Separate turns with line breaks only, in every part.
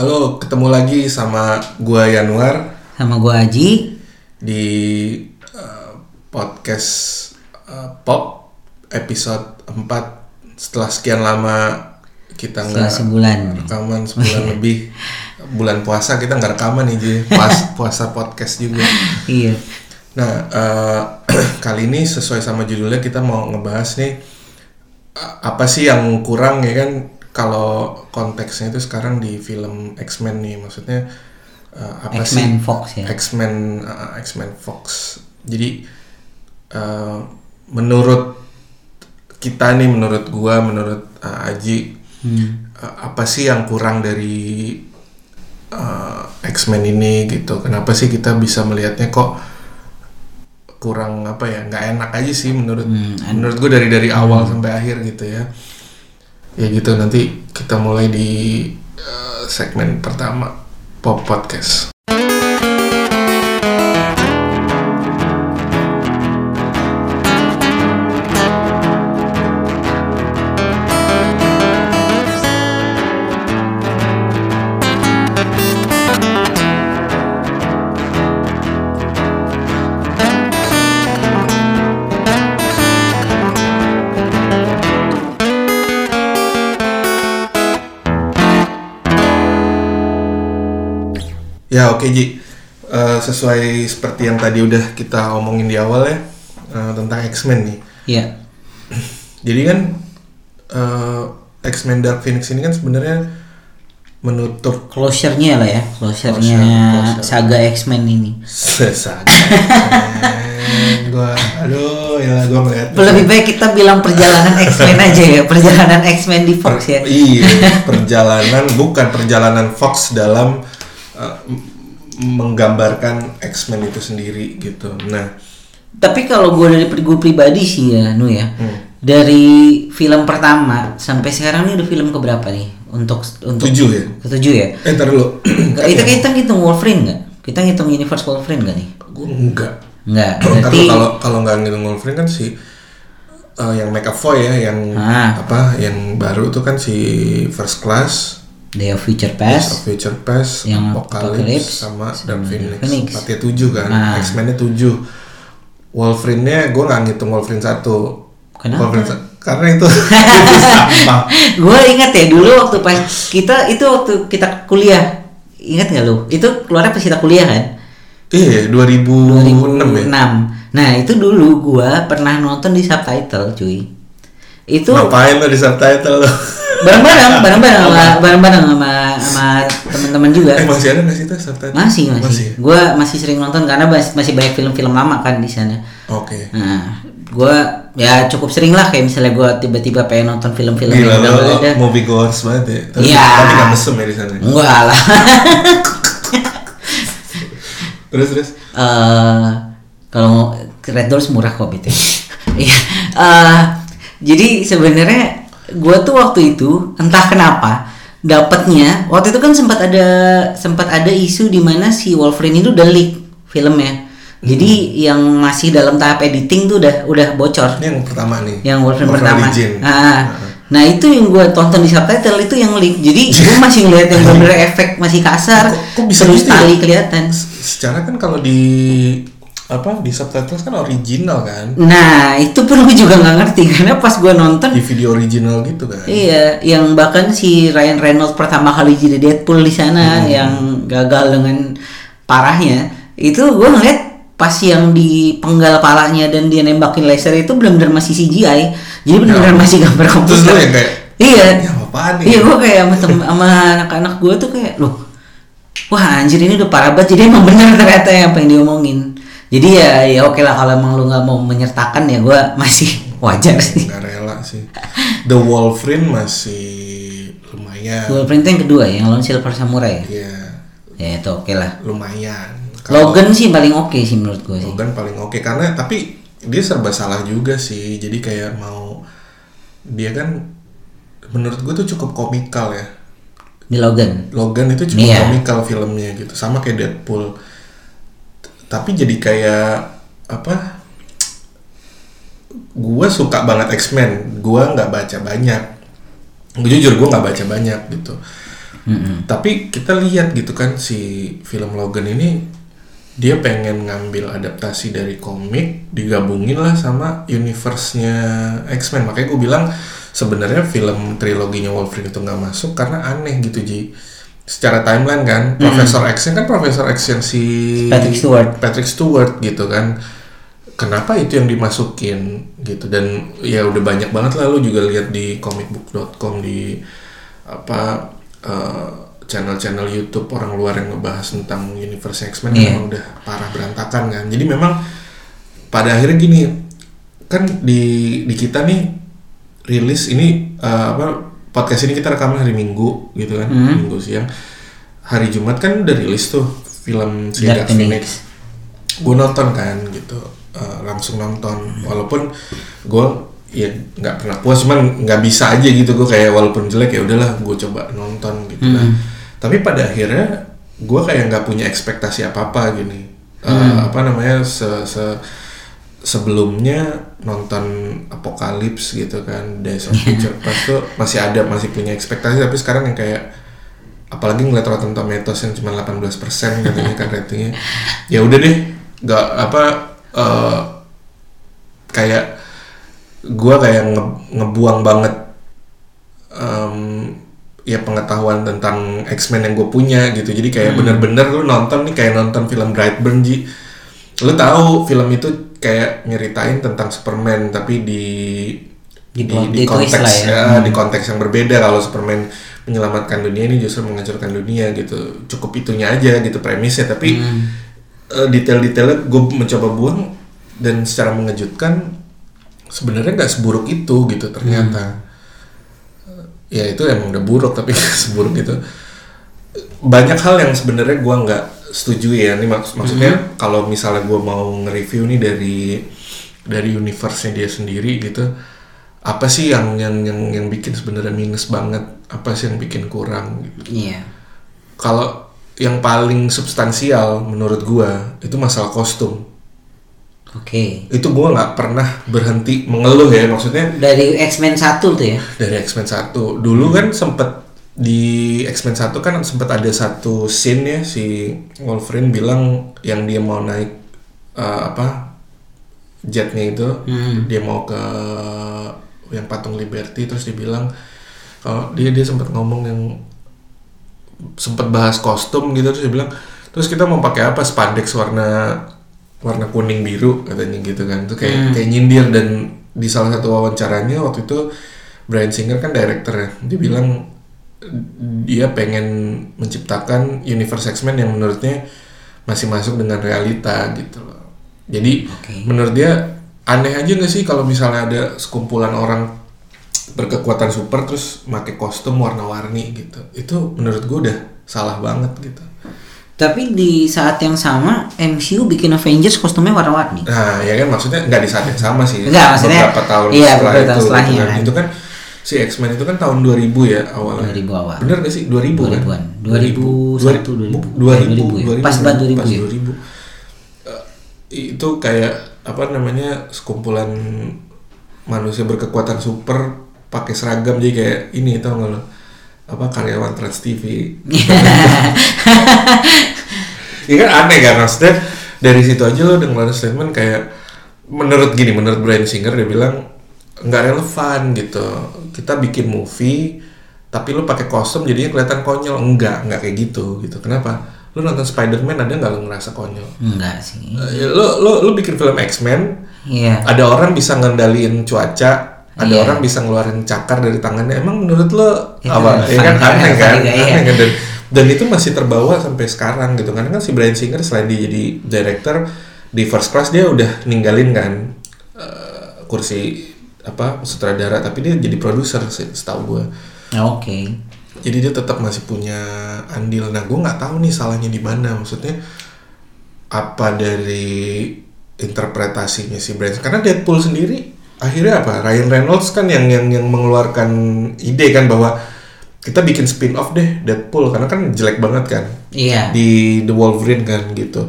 Halo, ketemu lagi sama gua Yanuar
sama gua Aji.
Di uh, podcast uh, Pop episode 4 setelah sekian lama kita nggak
sebulan.
rekaman sebulan lebih. Bulan puasa kita nggak rekaman nih Ji. Pas puasa podcast juga.
Iya.
nah uh, kali ini sesuai sama judulnya kita mau ngebahas nih apa sih yang kurang ya kan kalau konteksnya itu sekarang di film X-Men nih maksudnya uh, apa sih
X-Men Fox ya.
X-Men uh, X-Men Fox. Jadi uh, menurut kita nih, menurut gua, menurut uh, Aji,
Hmm.
uh, apa sih yang kurang dari uh, X-Men ini gitu? Kenapa sih kita bisa melihatnya kok kurang apa ya? nggak enak aja sih menurut
Hmm,
menurut gua dari dari awal sampai akhir gitu ya. Ya gitu nanti kita mulai di uh, segmen pertama Pop Podcast. Ya oke Ji, Eh, sesuai seperti yang tadi udah kita omongin di awal ya eh, tentang X-Men nih.
Iya.
Jadi kan eh, X-Men Dark Phoenix ini kan sebenarnya menutup
Closure-nya lah ya, closure-nya
Closure, closure.
saga X-Men ini.
sesaat. gua, aduh ya gua ngeliat.
Lebih baik kita bilang perjalanan X-Men aja ya, perjalanan X-Men di Fox ya.
Iya, perjalanan bukan perjalanan Fox dalam eh, menggambarkan X-Men itu sendiri gitu. Nah,
Tapi kalau gue dari gue pribadi sih ya, Nu ya.
Hmm.
Dari film pertama sampai sekarang ini udah film keberapa nih? Untuk untuk
tujuh ya.
ketujuh ya.
Eh, ntar dulu.
Itu kita ngitung Wolverine nggak? Kita ngitung Universe Wolverine nggak nih?
Gua enggak.
Nggak.
Ntar
Berarti
kalau kalau nggak ngitung Wolverine kan si eh, yang Make Foy ya, yang
Ah.
apa, yang baru itu kan si First Class,
Day of Future
Days
Past.
of Future Past,
Yang
Apocalypse,
Apocalypse,
sama Dark Phoenix.
Phoenix.
Empatnya tujuh kan,
Ah.
X-Men-nya tujuh. Wolverine-nya gue nggak ngitung Wolverine satu.
Kenapa?
Wolverine sa- karena itu itu sampah.
gue ingat ya dulu waktu pas kita itu waktu kita kuliah ingat nggak lu itu keluarnya pas kita kuliah kan
Iya, 2006 ya.
2006 nah itu dulu gue pernah nonton di subtitle cuy itu
Ngapain lo di subtitle lo?
Bareng-bareng bareng-bareng sama bareng-bareng sama sama teman-teman juga
eh masih ada nggak sih itu subtitle?
masih masih,
ya?
gue masih sering nonton karena mas- masih banyak film-film lama kan di sana
Oke.
nah gue ya cukup sering lah kayak misalnya gue tiba-tiba pengen nonton film-film
Gila
yang udah ada
movie goers banget ya. Tapi
Iya.
tapi nggak mesum ya di sana.
enggak lah
Terus terus.
eh kalau Red Doors murah kok gitu. Iya. Eh, jadi sebenarnya gue tuh waktu itu entah kenapa dapatnya waktu itu kan sempat ada sempat ada isu di mana si Wolverine itu udah leak filmnya. Jadi yang masih dalam tahap editing tuh udah udah bocor.
Ini yang pertama nih.
Yang Wolverine,
Wolverine
pertama.
Origin.
Ah, nah itu yang gue tonton di subtitle itu yang leak. Jadi gue masih ngeliat yang bener efek masih kasar.
Kok- kok bisa
terus
gitu ya?
tali kelihatan.
Secara kan kalau di apa di subtitles kan original kan.
Nah itu pun gue juga nggak ngerti karena pas gue nonton
Di video original gitu kan.
iya yang bahkan si Ryan Reynolds pertama kali jadi Deadpool di sana yang gagal dengan parahnya itu gue ngeliat pas yang di penggal palanya dan dia nembakin laser itu benar-benar masih CGI jadi benar-benar
Ya.
masih gambar
Terus
komputer
yang kayak
iya
ya apaan nih?
iya gue kayak sama tem- sama anak-anak gue tuh kayak loh wah anjir ini udah parah banget jadi emang benar ternyata apa yang diomongin jadi ya ya oke lah kalau emang lu nggak mau menyertakan ya gue masih wajar sih
nggak rela sih. The Wolverine masih lumayan.
Wolverine itu yang kedua ya, yang lawan Silver Samurai ya
Iya,
ya itu oke lah
lumayan. Kalau
Logan sih paling oke sih menurut gue sih
Logan paling oke karena tapi dia serba salah juga sih. Jadi kayak mau dia kan menurut gue tuh cukup komikal ya.
di Logan
Logan itu cuma
Iya.
komikal filmnya gitu, sama kayak Deadpool. Tapi jadi kayak apa? Gue suka banget X-Men. Gue nggak baca banyak. Jujur gue nggak baca banyak gitu.
Mm-mm.
tapi kita lihat gitu kan si film Logan ini dia pengen ngambil adaptasi dari komik digabungin lah sama universe-nya X-Men makanya gue bilang sebenarnya film triloginya Wolverine itu nggak masuk karena aneh gitu Ji secara timeline kan Profesor X kan Profesor X yang si
Patrick Stewart.
Patrick Stewart gitu kan kenapa itu yang dimasukin gitu dan ya udah banyak banget lah lu juga lihat di comicbook.com di apa eh, channel-channel YouTube orang luar yang ngebahas tentang universe X-Men
Iya.
memang udah parah berantakan kan jadi memang pada akhirnya gini kan di di kita nih rilis ini eh, apa podcast ini kita rekaman hari Minggu gitu kan
Hmm.
Minggu siang. Hari Jumat kan udah rilis tuh film si
Dark Phoenix.
Gue nonton kan gitu. Eh, langsung nonton. Walaupun gue ya nggak pernah puas cuman nggak bisa aja gitu. Gue kayak walaupun jelek ya udahlah gue coba nonton gitu nah tapi pada akhirnya gue kayak nggak punya ekspektasi apa apa gini. Eh, apa namanya se, se- sebelumnya nonton Apokalips gitu kan Days of Future Past tuh masih ada masih punya ekspektasi tapi sekarang yang kayak apalagi ngeliat Rotten Tomatoes yang cuma 18% katanya kan ratingnya. Ya udah deh nggak apa eh, kayak gua kayak nge- ngebuang banget em, ya pengetahuan tentang X-Men yang gue punya gitu. Jadi kayak bener-bener lu nonton nih kayak nonton film Brightburn Ji. Lu tahu film itu kayak nyeritain tentang Superman tapi di
Di
di, di konteks
ya.
ya, di konteks yang berbeda. Kalau Superman menyelamatkan dunia ini justru menghancurkan dunia gitu. Cukup itunya aja gitu premisnya tapi eh, detail-detailnya gue mencoba buang dan secara mengejutkan sebenarnya nggak seburuk itu gitu ternyata. Ya itu emang udah buruk tapi seburuk itu banyak hal yang sebenarnya gua nggak setuju ya ini maks- maksudnya kalau misalnya gua mau nge-review nih dari dari universe-nya dia sendiri gitu apa sih yang yang yang yang bikin sebenarnya minus banget apa sih yang bikin kurang gitu
Iya.
kalau yang paling substansial menurut gua itu masalah kostum
Oke.
itu gua nggak pernah berhenti mengeluh ya maksudnya
Dari X-Men 1 tuh ya.
dari X-Men 1 dulu kan sempet di X-Men 1 kan sempet ada satu scene ya si Wolverine bilang yang dia mau naik eh, apa jetnya itu
Hmm.
dia mau ke yang patung Liberty terus dia bilang kalau dia dia sempat ngomong yang sempat bahas kostum gitu terus dia bilang terus kita mau pakai apa? Spandex warna warna kuning biru katanya gitu kan. Itu kayak kayak nyindir dan di salah satu wawancaranya waktu itu Brian Singer kan directornya dia bilang dia pengen menciptakan universe X-Men yang menurutnya masih masuk dengan realita gitu loh jadi
Oke.
menurut dia aneh aja nggak sih kalau misalnya ada sekumpulan orang berkekuatan super terus pakai kostum warna-warni gitu itu menurut gue udah salah banget gitu
Tapi di saat yang sama MCU bikin Avengers kostumnya warna-warni.
nah ya kan maksudnya nggak di saat yang sama sih
Enggak, maksudnya-
beberapa tahun
iya,
setelah
beberapa
itu
tahun setelahnya
gitu kan.
kan.
itu kan si X-Men itu kan tahun 2000 ya awalnya
2000 awal.
bener gak sih 2000 kan
2000-an. 2001, 2000.
2000
ya? Pas banget 2000
pas
ya?
2000. Eh, itu kayak apa namanya sekumpulan manusia berkekuatan super pakai seragam jadi kayak ini tau gak lo apa karyawan Trans TV Iya kan aneh kan maksudnya dari situ aja lo udah ngeluarin statement kayak menurut gini menurut Brian Singer dia bilang nggak relevan gitu. Kita bikin movie tapi lo pakai kostum jadinya kelihatan konyol. Enggak enggak kayak gitu gitu. Kenapa? Lo nonton Spider-Man ada nggak lo ngerasa konyol?
Enggak sih.
Eh, lo lo lo bikin film X-Men
Iya.
ada orang bisa ngendaliin cuaca ada
Iya.
orang bisa ngeluarin cakar dari tangannya. Emang menurut lo
Itu
apa? Ya kan?
Relevan,
aneh kan?
juga, iya.
aneh kan? Dan dan itu masih terbawa sampai sekarang gitu. Karena kan si Brian Singer selain dia jadi director di first class dia udah ninggalin kan eh, kursi apa sutradara tapi dia jadi produser sih, setahu gue
Ya, Oke.
jadi dia tetap masih punya andil. Nah gue nggak tahu nih salahnya di mana. Maksudnya apa dari interpretasinya si Brian karena Deadpool sendiri akhirnya apa? Ryan Reynolds kan yang yang yang mengeluarkan ide kan bahwa kita bikin spin off deh Deadpool. Karena kan jelek banget kan?
Iya.
di The Wolverine kan gitu.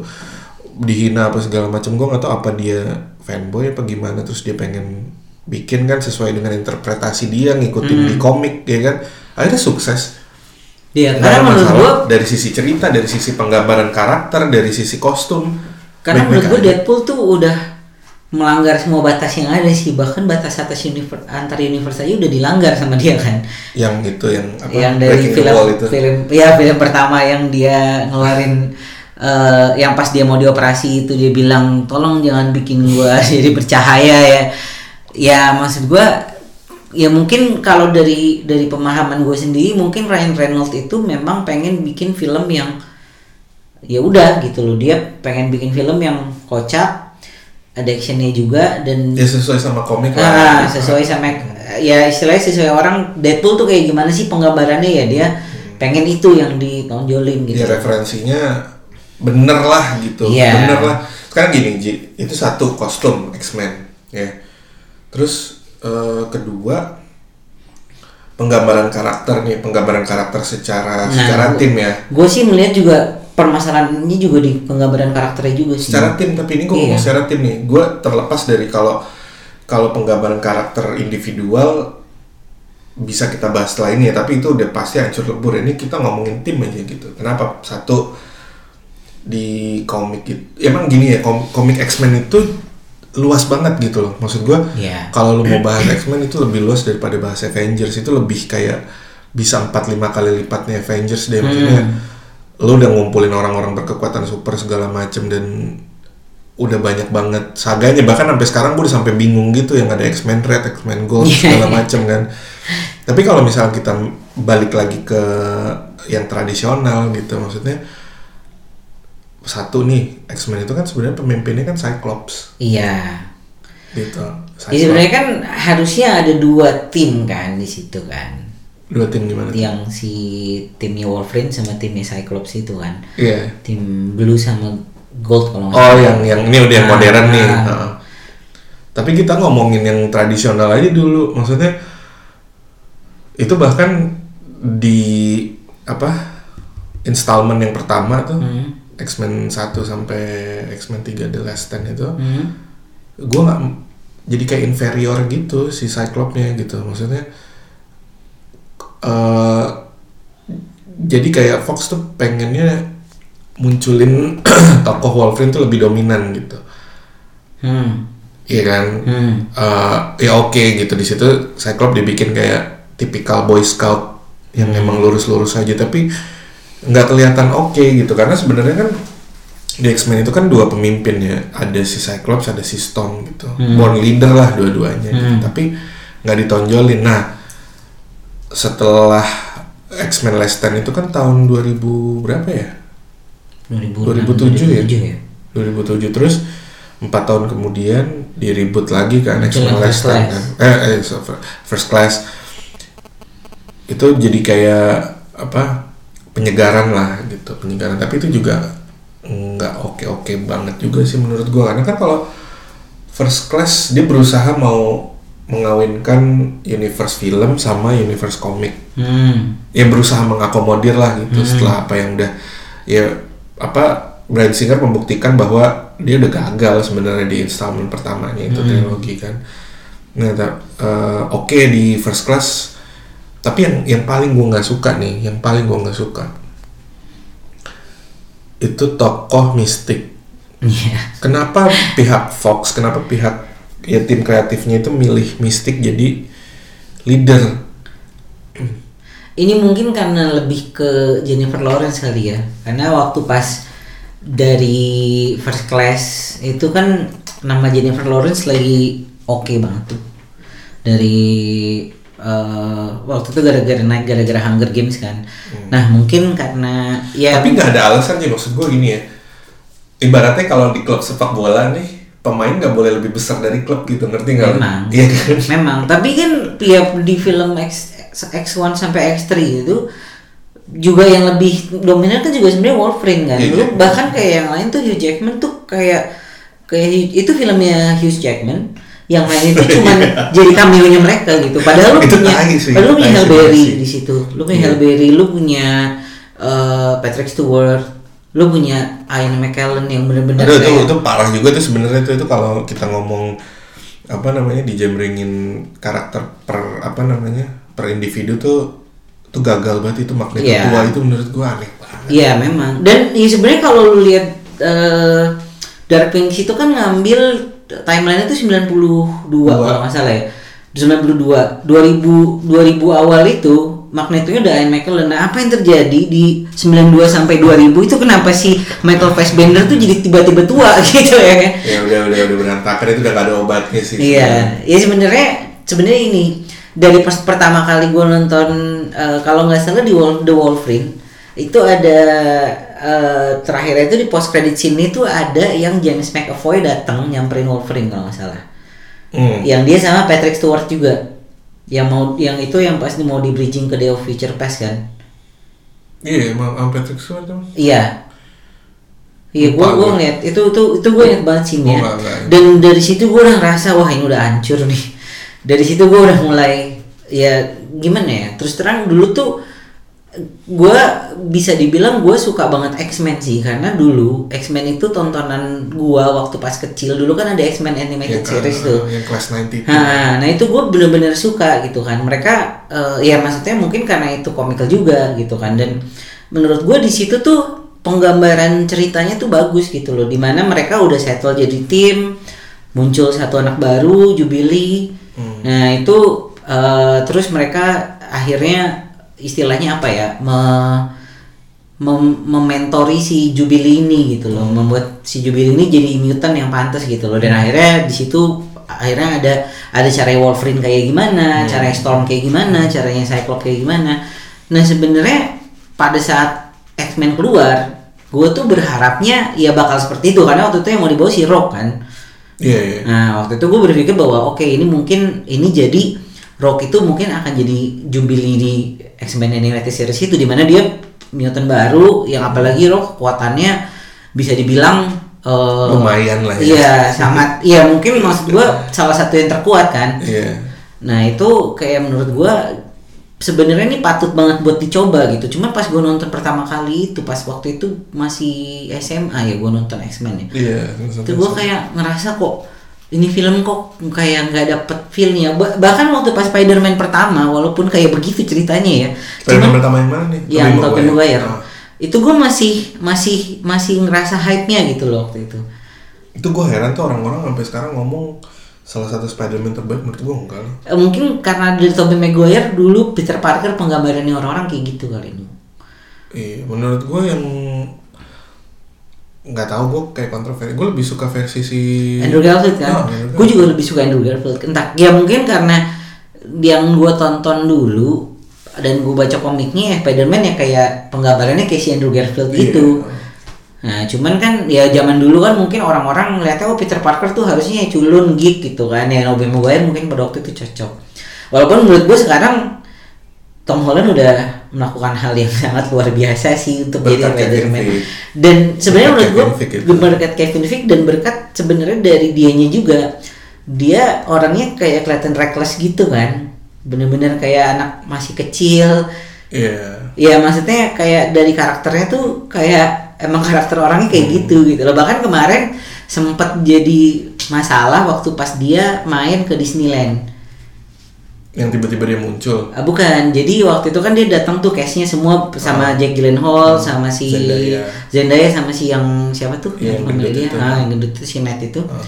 Dihina apa segala macam. Gue nggak tahu apa dia fanboy apa gimana. Terus dia pengen bikin kan sesuai dengan interpretasi dia ngikutin di komik ya kan akhirnya sukses
Iya,
Nggak
karena menurut
masalah
gua
dari sisi cerita, dari sisi penggambaran karakter, dari sisi kostum.
karena menurut
aja.
Deadpool tuh udah melanggar semua batas yang ada sih bahkan batas atas universe antar universe aja udah dilanggar sama dia kan
yang itu yang apa?
yang dari
Breaking
film
itu.
film ya film pertama yang dia ngeluarin eh, yang pas dia mau dioperasi itu dia bilang tolong jangan bikin gua jadi bercahaya ya ya maksud gua ya mungkin kalau dari dari pemahaman gue sendiri mungkin Ryan Reynolds itu memang pengen bikin film yang ya udah gitu loh dia pengen bikin film yang kocak ada actionnya juga dan
Ya sesuai sama komik
Ah,
lah.
sesuai sama ya istilahnya sesuai orang Deadpool tuh kayak gimana sih penggambarannya ya dia pengen itu yang ditonjolin gitu.
Ya referensinya bener lah gitu,
Iya.
bener lah. Sekarang gini Ji, itu satu kostum X-Men, ya. Terus eh, kedua penggambaran karakter nih, penggambaran karakter secara
Nah,
secara
gua-
tim ya.
Gue sih melihat juga permasalahannya juga di penggambaran karakternya juga sih.
Secara tim, tapi ini gue
Iya.
ngomong secara tim nih. Gue terlepas dari kalau kalau penggambaran karakter individual bisa kita bahas setelah ini ya, tapi itu udah pasti hancur lebur. Ini kita ngomongin tim aja gitu. Kenapa? Satu di komik itu, emang gini ya, kom- komik X-Men itu luas banget gitu loh. Maksud gue,
Iya.
kalau lu mau bahas X-Men itu lebih luas daripada bahas Avengers. Itu lebih kayak bisa 4-5 kali lipatnya Avengers deh. Maksudnya lu udah ngumpulin orang-orang berkekuatan super segala macem dan udah banyak banget saganya bahkan sampai sekarang gue udah sampai bingung gitu yang ada X-Men Red, X-Men Gold
Iya,
segala
iya.
macem kan. Tapi kalau misalnya kita balik lagi ke yang tradisional gitu maksudnya satu nih X-Men itu kan sebenarnya pemimpinnya kan Cyclops
Iya.
gitu.
Ya, sebenarnya kan harusnya ada dua tim kan di situ kan.
dua tim gimana?
Yang si timnya Wolverine sama timnya Cyclops itu kan.
Iya.
Tim Blue sama Gold kalau nggak
Oh, yang yang ini udah yang
Nah,
modern nih.
nah.
Heeh. Tapi kita ngomongin yang tradisional aja dulu. Maksudnya itu bahkan di apa installment yang pertama tuh
Hmm.
X-Men 1 sampai X-Men 3 The Last Stand itu
Hmm.
gue nggak jadi kayak inferior gitu si Cyclops-nya gitu maksudnya eh jadi kayak Fox tuh pengennya munculin tokoh Wolverine tuh lebih dominan gitu
Hmm.
iya kan
Hmm.
Eh, ya oke gitu di situ Cyclops dibikin kayak tipikal Boy Scout yang emang lurus-lurus aja tapi nggak kelihatan oke gitu. Karena sebenarnya kan di X-Men itu kan dua pemimpin ya. Ada si Cyclops ada si Storm gitu. Born leader lah dua-duanya gitu. tapi nggak ditonjolin. Nah setelah X-Men Last Stand itu kan tahun 2000 berapa ya? 2007 ya?
2007
2007 terus empat tahun kemudian di reboot lagi kan X-Men Last Stand kan. Eh, eh so- first class. Itu jadi kayak apa penyegaran lah gitu penyegaran. Tapi itu juga nggak oke oke banget juga sih menurut gua. Karena kan kalau first class dia berusaha mau mengawinkan universe film sama universe komik.
Hmm.
ya berusaha mengakomodir lah gitu setelah apa yang udah ya apa Bryan Singer membuktikan bahwa dia udah gagal sebenarnya di installment pertamanya itu trilogi kan. Nah eh, oke di first class tapi yang yang paling gua nggak suka nih yang paling gua nggak suka itu tokoh mistik
Iya.
kenapa pihak Fox kenapa pihak ya tim kreatifnya itu milih mistik jadi leader
Ini mungkin karena lebih ke Jennifer Lawrence kali ya. Karena waktu pas dari First Class itu kan nama Jennifer Lawrence lagi oke banget tuh. Dari eh, waktu itu gara-gara naik gara-gara Hunger Games kan. Nah mungkin karena ya
Tapi nggak ada alasan sih maksud gue gini ya. Ibaratnya kalau di klub sepak bola nih pemain nggak boleh lebih besar dari klub gitu ngerti nggak?
Memang.
Iya kan?
Memang, tapi kan tiap di film X, X1 sampai X3 itu juga yang lebih dominan kan juga sebenarnya Wolverine kan. Lu
iya.
bahkan kayak yang lain tuh Hugh Jackman tuh kayak kayak itu filmnya Hugh Jackman yang lain itu cuman jadi cameo-nya mereka gitu. Padahal lu
Itu
punya
sih,
padahal lu punya
tai
Halle
sih,
Berry
tai sih.
di situ. Lu punya
Iya.
Halle Berry, lu punya eh, Patrick Stewart, lu punya Ian McKellen yang bener-bener
Aduh, itu
kayak-
itu parah juga tuh sebenarnya itu itu kalau kita ngomong apa namanya dijembrengin karakter per apa namanya per individu tuh itu gagal banget itu Magneto
Iya.
tua itu menurut gua aneh banget
Iya memang. Dan ya sebenarnya kalau lu lihat eh, Dark Phoenix itu kan ngambil timeline itu 92
Dua.
kalau nggak salah ya. 92 2000 2000 awal itu Magnetonya udah Ian Michael nah apa yang terjadi di 92 sampai 2000 itu kenapa sih Michael Fassbender tuh jadi tiba-tiba tua gitu ya kan?
Ya udah udah udah berantakan. Itu udah gak ada obatnya sih
Iya, ya sebenarnya sebenarnya ini dari pas pertama kali gue nonton eh, kalau nggak salah di Wol- The Wolverine itu ada eh, terakhir itu di post credit scene itu ada yang James McAvoy datang nyamperin Wolverine kalau nggak salah.
Hmm.
Yang dia sama Patrick Stewart juga. Yang mau yang itu yang pasti mau di bridging ke Day of Future Past kan.
iya emang sama Patrick Stewart tuh
Iya. Iya, gua gua
gua.
ngeliat itu itu itu gue inget banget
nggak- nggak.
Dan dari situ gue udah ngerasa wah ini udah hancur nih. Dari situ gue udah mulai ya gimana ya? Terus terang dulu tuh gue bisa dibilang gue suka banget X-Men sih karena dulu X-Men itu tontonan gue waktu pas kecil dulu kan ada X-Men animated
yang,
series
eh,
tuh.
yang kelas 90
Nah, nah itu gue bener-bener suka gitu kan. Mereka eh, ya maksudnya mungkin karena itu komikal juga gitu kan. Dan menurut gue di situ tuh penggambaran ceritanya tuh bagus gitu loh. Di mana mereka udah settle jadi tim, muncul satu anak baru, Jubilee. Nah itu eh, terus mereka akhirnya istilahnya apa ya? Me- mem- mementori si Jubilee ini gitu loh, membuat si Jubilee ini jadi mutant yang pantas gitu loh. Dan akhirnya di situ akhirnya ada ada cara Wolverine kayak gimana, cara Storm kayak gimana, caranya Cyclops kayak gimana. Nah sebenarnya pada saat X-Men keluar, gue tuh berharapnya ya bakal seperti itu karena waktu itu yang mau dibawa si Rock kan.
iya iya
Nah waktu itu gue berpikir bahwa oke ini mungkin ini jadi Rock itu mungkin akan jadi Jubilee di X-Men Animated Series itu di mana dia mutant baru yang apalagi Rock kekuatannya bisa dibilang eh,
Lumayan lah ya.
Iya sangat iya mungkin maksud gue salah satu yang terkuat kan.
iya
Nah itu kayak menurut gue sebenarnya ini patut banget buat dicoba gitu. Cuma pas gue nonton pertama kali itu pas waktu itu masih SMA ya gue nonton X-Men ya
iya
itu gue kayak ngerasa kok ini film kok kayak nggak dapet feelnya. Ba- bahkan waktu pas Spider-Man pertama walaupun kayak begitu ceritanya ya.
Spider-Man pertama yang mana nih?
Yang Tobey Maguire.
Ah.
itu gue masih masih masih ngerasa hype-nya gitu loh waktu itu.
Itu gue heran tuh orang-orang sampai sekarang ngomong salah satu Spider-Man terbaik menurut gue enggak loh
Eh, mungkin karena dari Tobey Maguire dulu Peter Parker penggambarannya orang-orang kayak gitu kali ini.
Iya menurut gue yang nggak tahu gue kayak kontroversi. Gue lebih suka versi si
Andrew Garfield kan?
Andrew
gue juga lebih suka Andrew Garfield. Entah ya mungkin karena yang gue tonton dulu dan gue baca komiknya ya Spider-Man ya kayak penggambarannya kayak si Andrew Garfield
Iya.
gitu. Nah cuman kan ya zaman dulu kan mungkin orang-orang ngeliatnya oh Peter Parker tuh harusnya culun geek gitu kan. Ya Tobey Maguire mungkin pada waktu itu cocok. Walaupun menurut gue sekarang Tom Holland udah melakukan hal yang sangat luar biasa sih untuk jadi
Berkat Kevin
Spider-Man dan sebenarnya menurut gue berkat Kevin Feige dan berkat sebenarnya dari dianya juga dia orangnya kayak kelihatan reckless gitu kan. Bener-bener kayak anak masih kecil.
Iya.
Ya maksudnya kayak dari karakternya tuh kayak emang karakter orangnya kayak
Hmm.
gitu gitu loh. Bahkan kemarin sempat jadi masalah waktu pas dia main ke Disneyland
yang tiba-tiba dia muncul.
Ah, bukan. Jadi waktu itu kan dia datang tuh case-nya semua sama Jack Gyllenhaal sama si.
Zendaya.
Zendaya sama si yang siapa tuh?
Iya, yang gendut
dia
itu.
ah yang gendut itu si Ned itu.
Ah.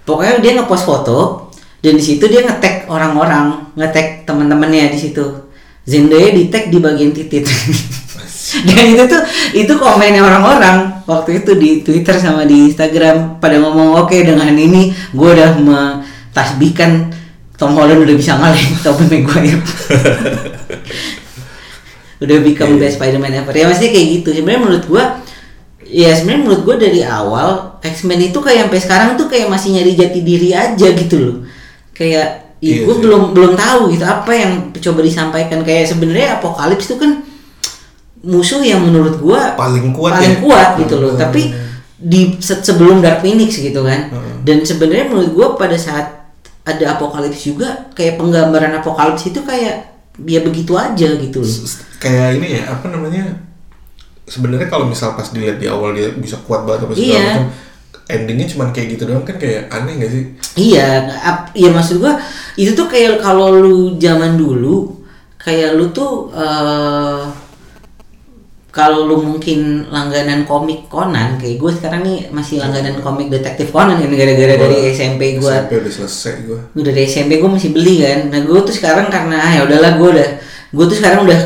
pokoknya dia ngepost foto dan di situ dia ngetek orang-orang ngetek teman-temannya di situ. Zendaya di tag di bagian titit. Dan itu tuh itu komennya orang-orang. Waktu itu di Twitter sama di Instagram pada ngomong oke dengan ini gue udah mentasbihkan Tom Holland udah bisa ngalahin Tobey Maguire udah become
Iya.
best Spider-Man ever ya maksudnya kayak gitu sebenarnya menurut gua ya sebenarnya menurut gua dari awal X-Men itu kayak sampai sekarang tuh kayak masih nyari jati diri aja gitu loh kayak
Iya
ya, gue
sih.
belum belum tahu gitu apa yang coba disampaikan kayak sebenarnya Apokalips itu kan musuh yang menurut gua
paling kuat
paling
ya
kuat gitu loh
Hmm.
tapi di se- sebelum Dark Phoenix gitu kan
Hmm.
dan sebenarnya menurut gua pada saat ada Apokalips juga kayak penggambaran Apokalips itu kayak ya begitu aja gitu loh
kayak ini ya apa namanya sebenarnya kalau misal pas dilihat di awal dia bisa kuat banget apa segala
Iya.
macam endingnya cuma kayak gitu doang kan kayak aneh gak sih
Iya, iya maksud gua itu tuh kayak kalau lu zaman dulu kayak lu tuh eh kalau lu mungkin langganan komik Conan kayak gue sekarang nih masih langganan komik detektif Conan kan gara-gara dari SMP gue
SMP udah selesai gue
gue dari SMP gue masih beli kan. Nah gue tuh sekarang karena ah, ya udahlah gue udah gue tuh sekarang udah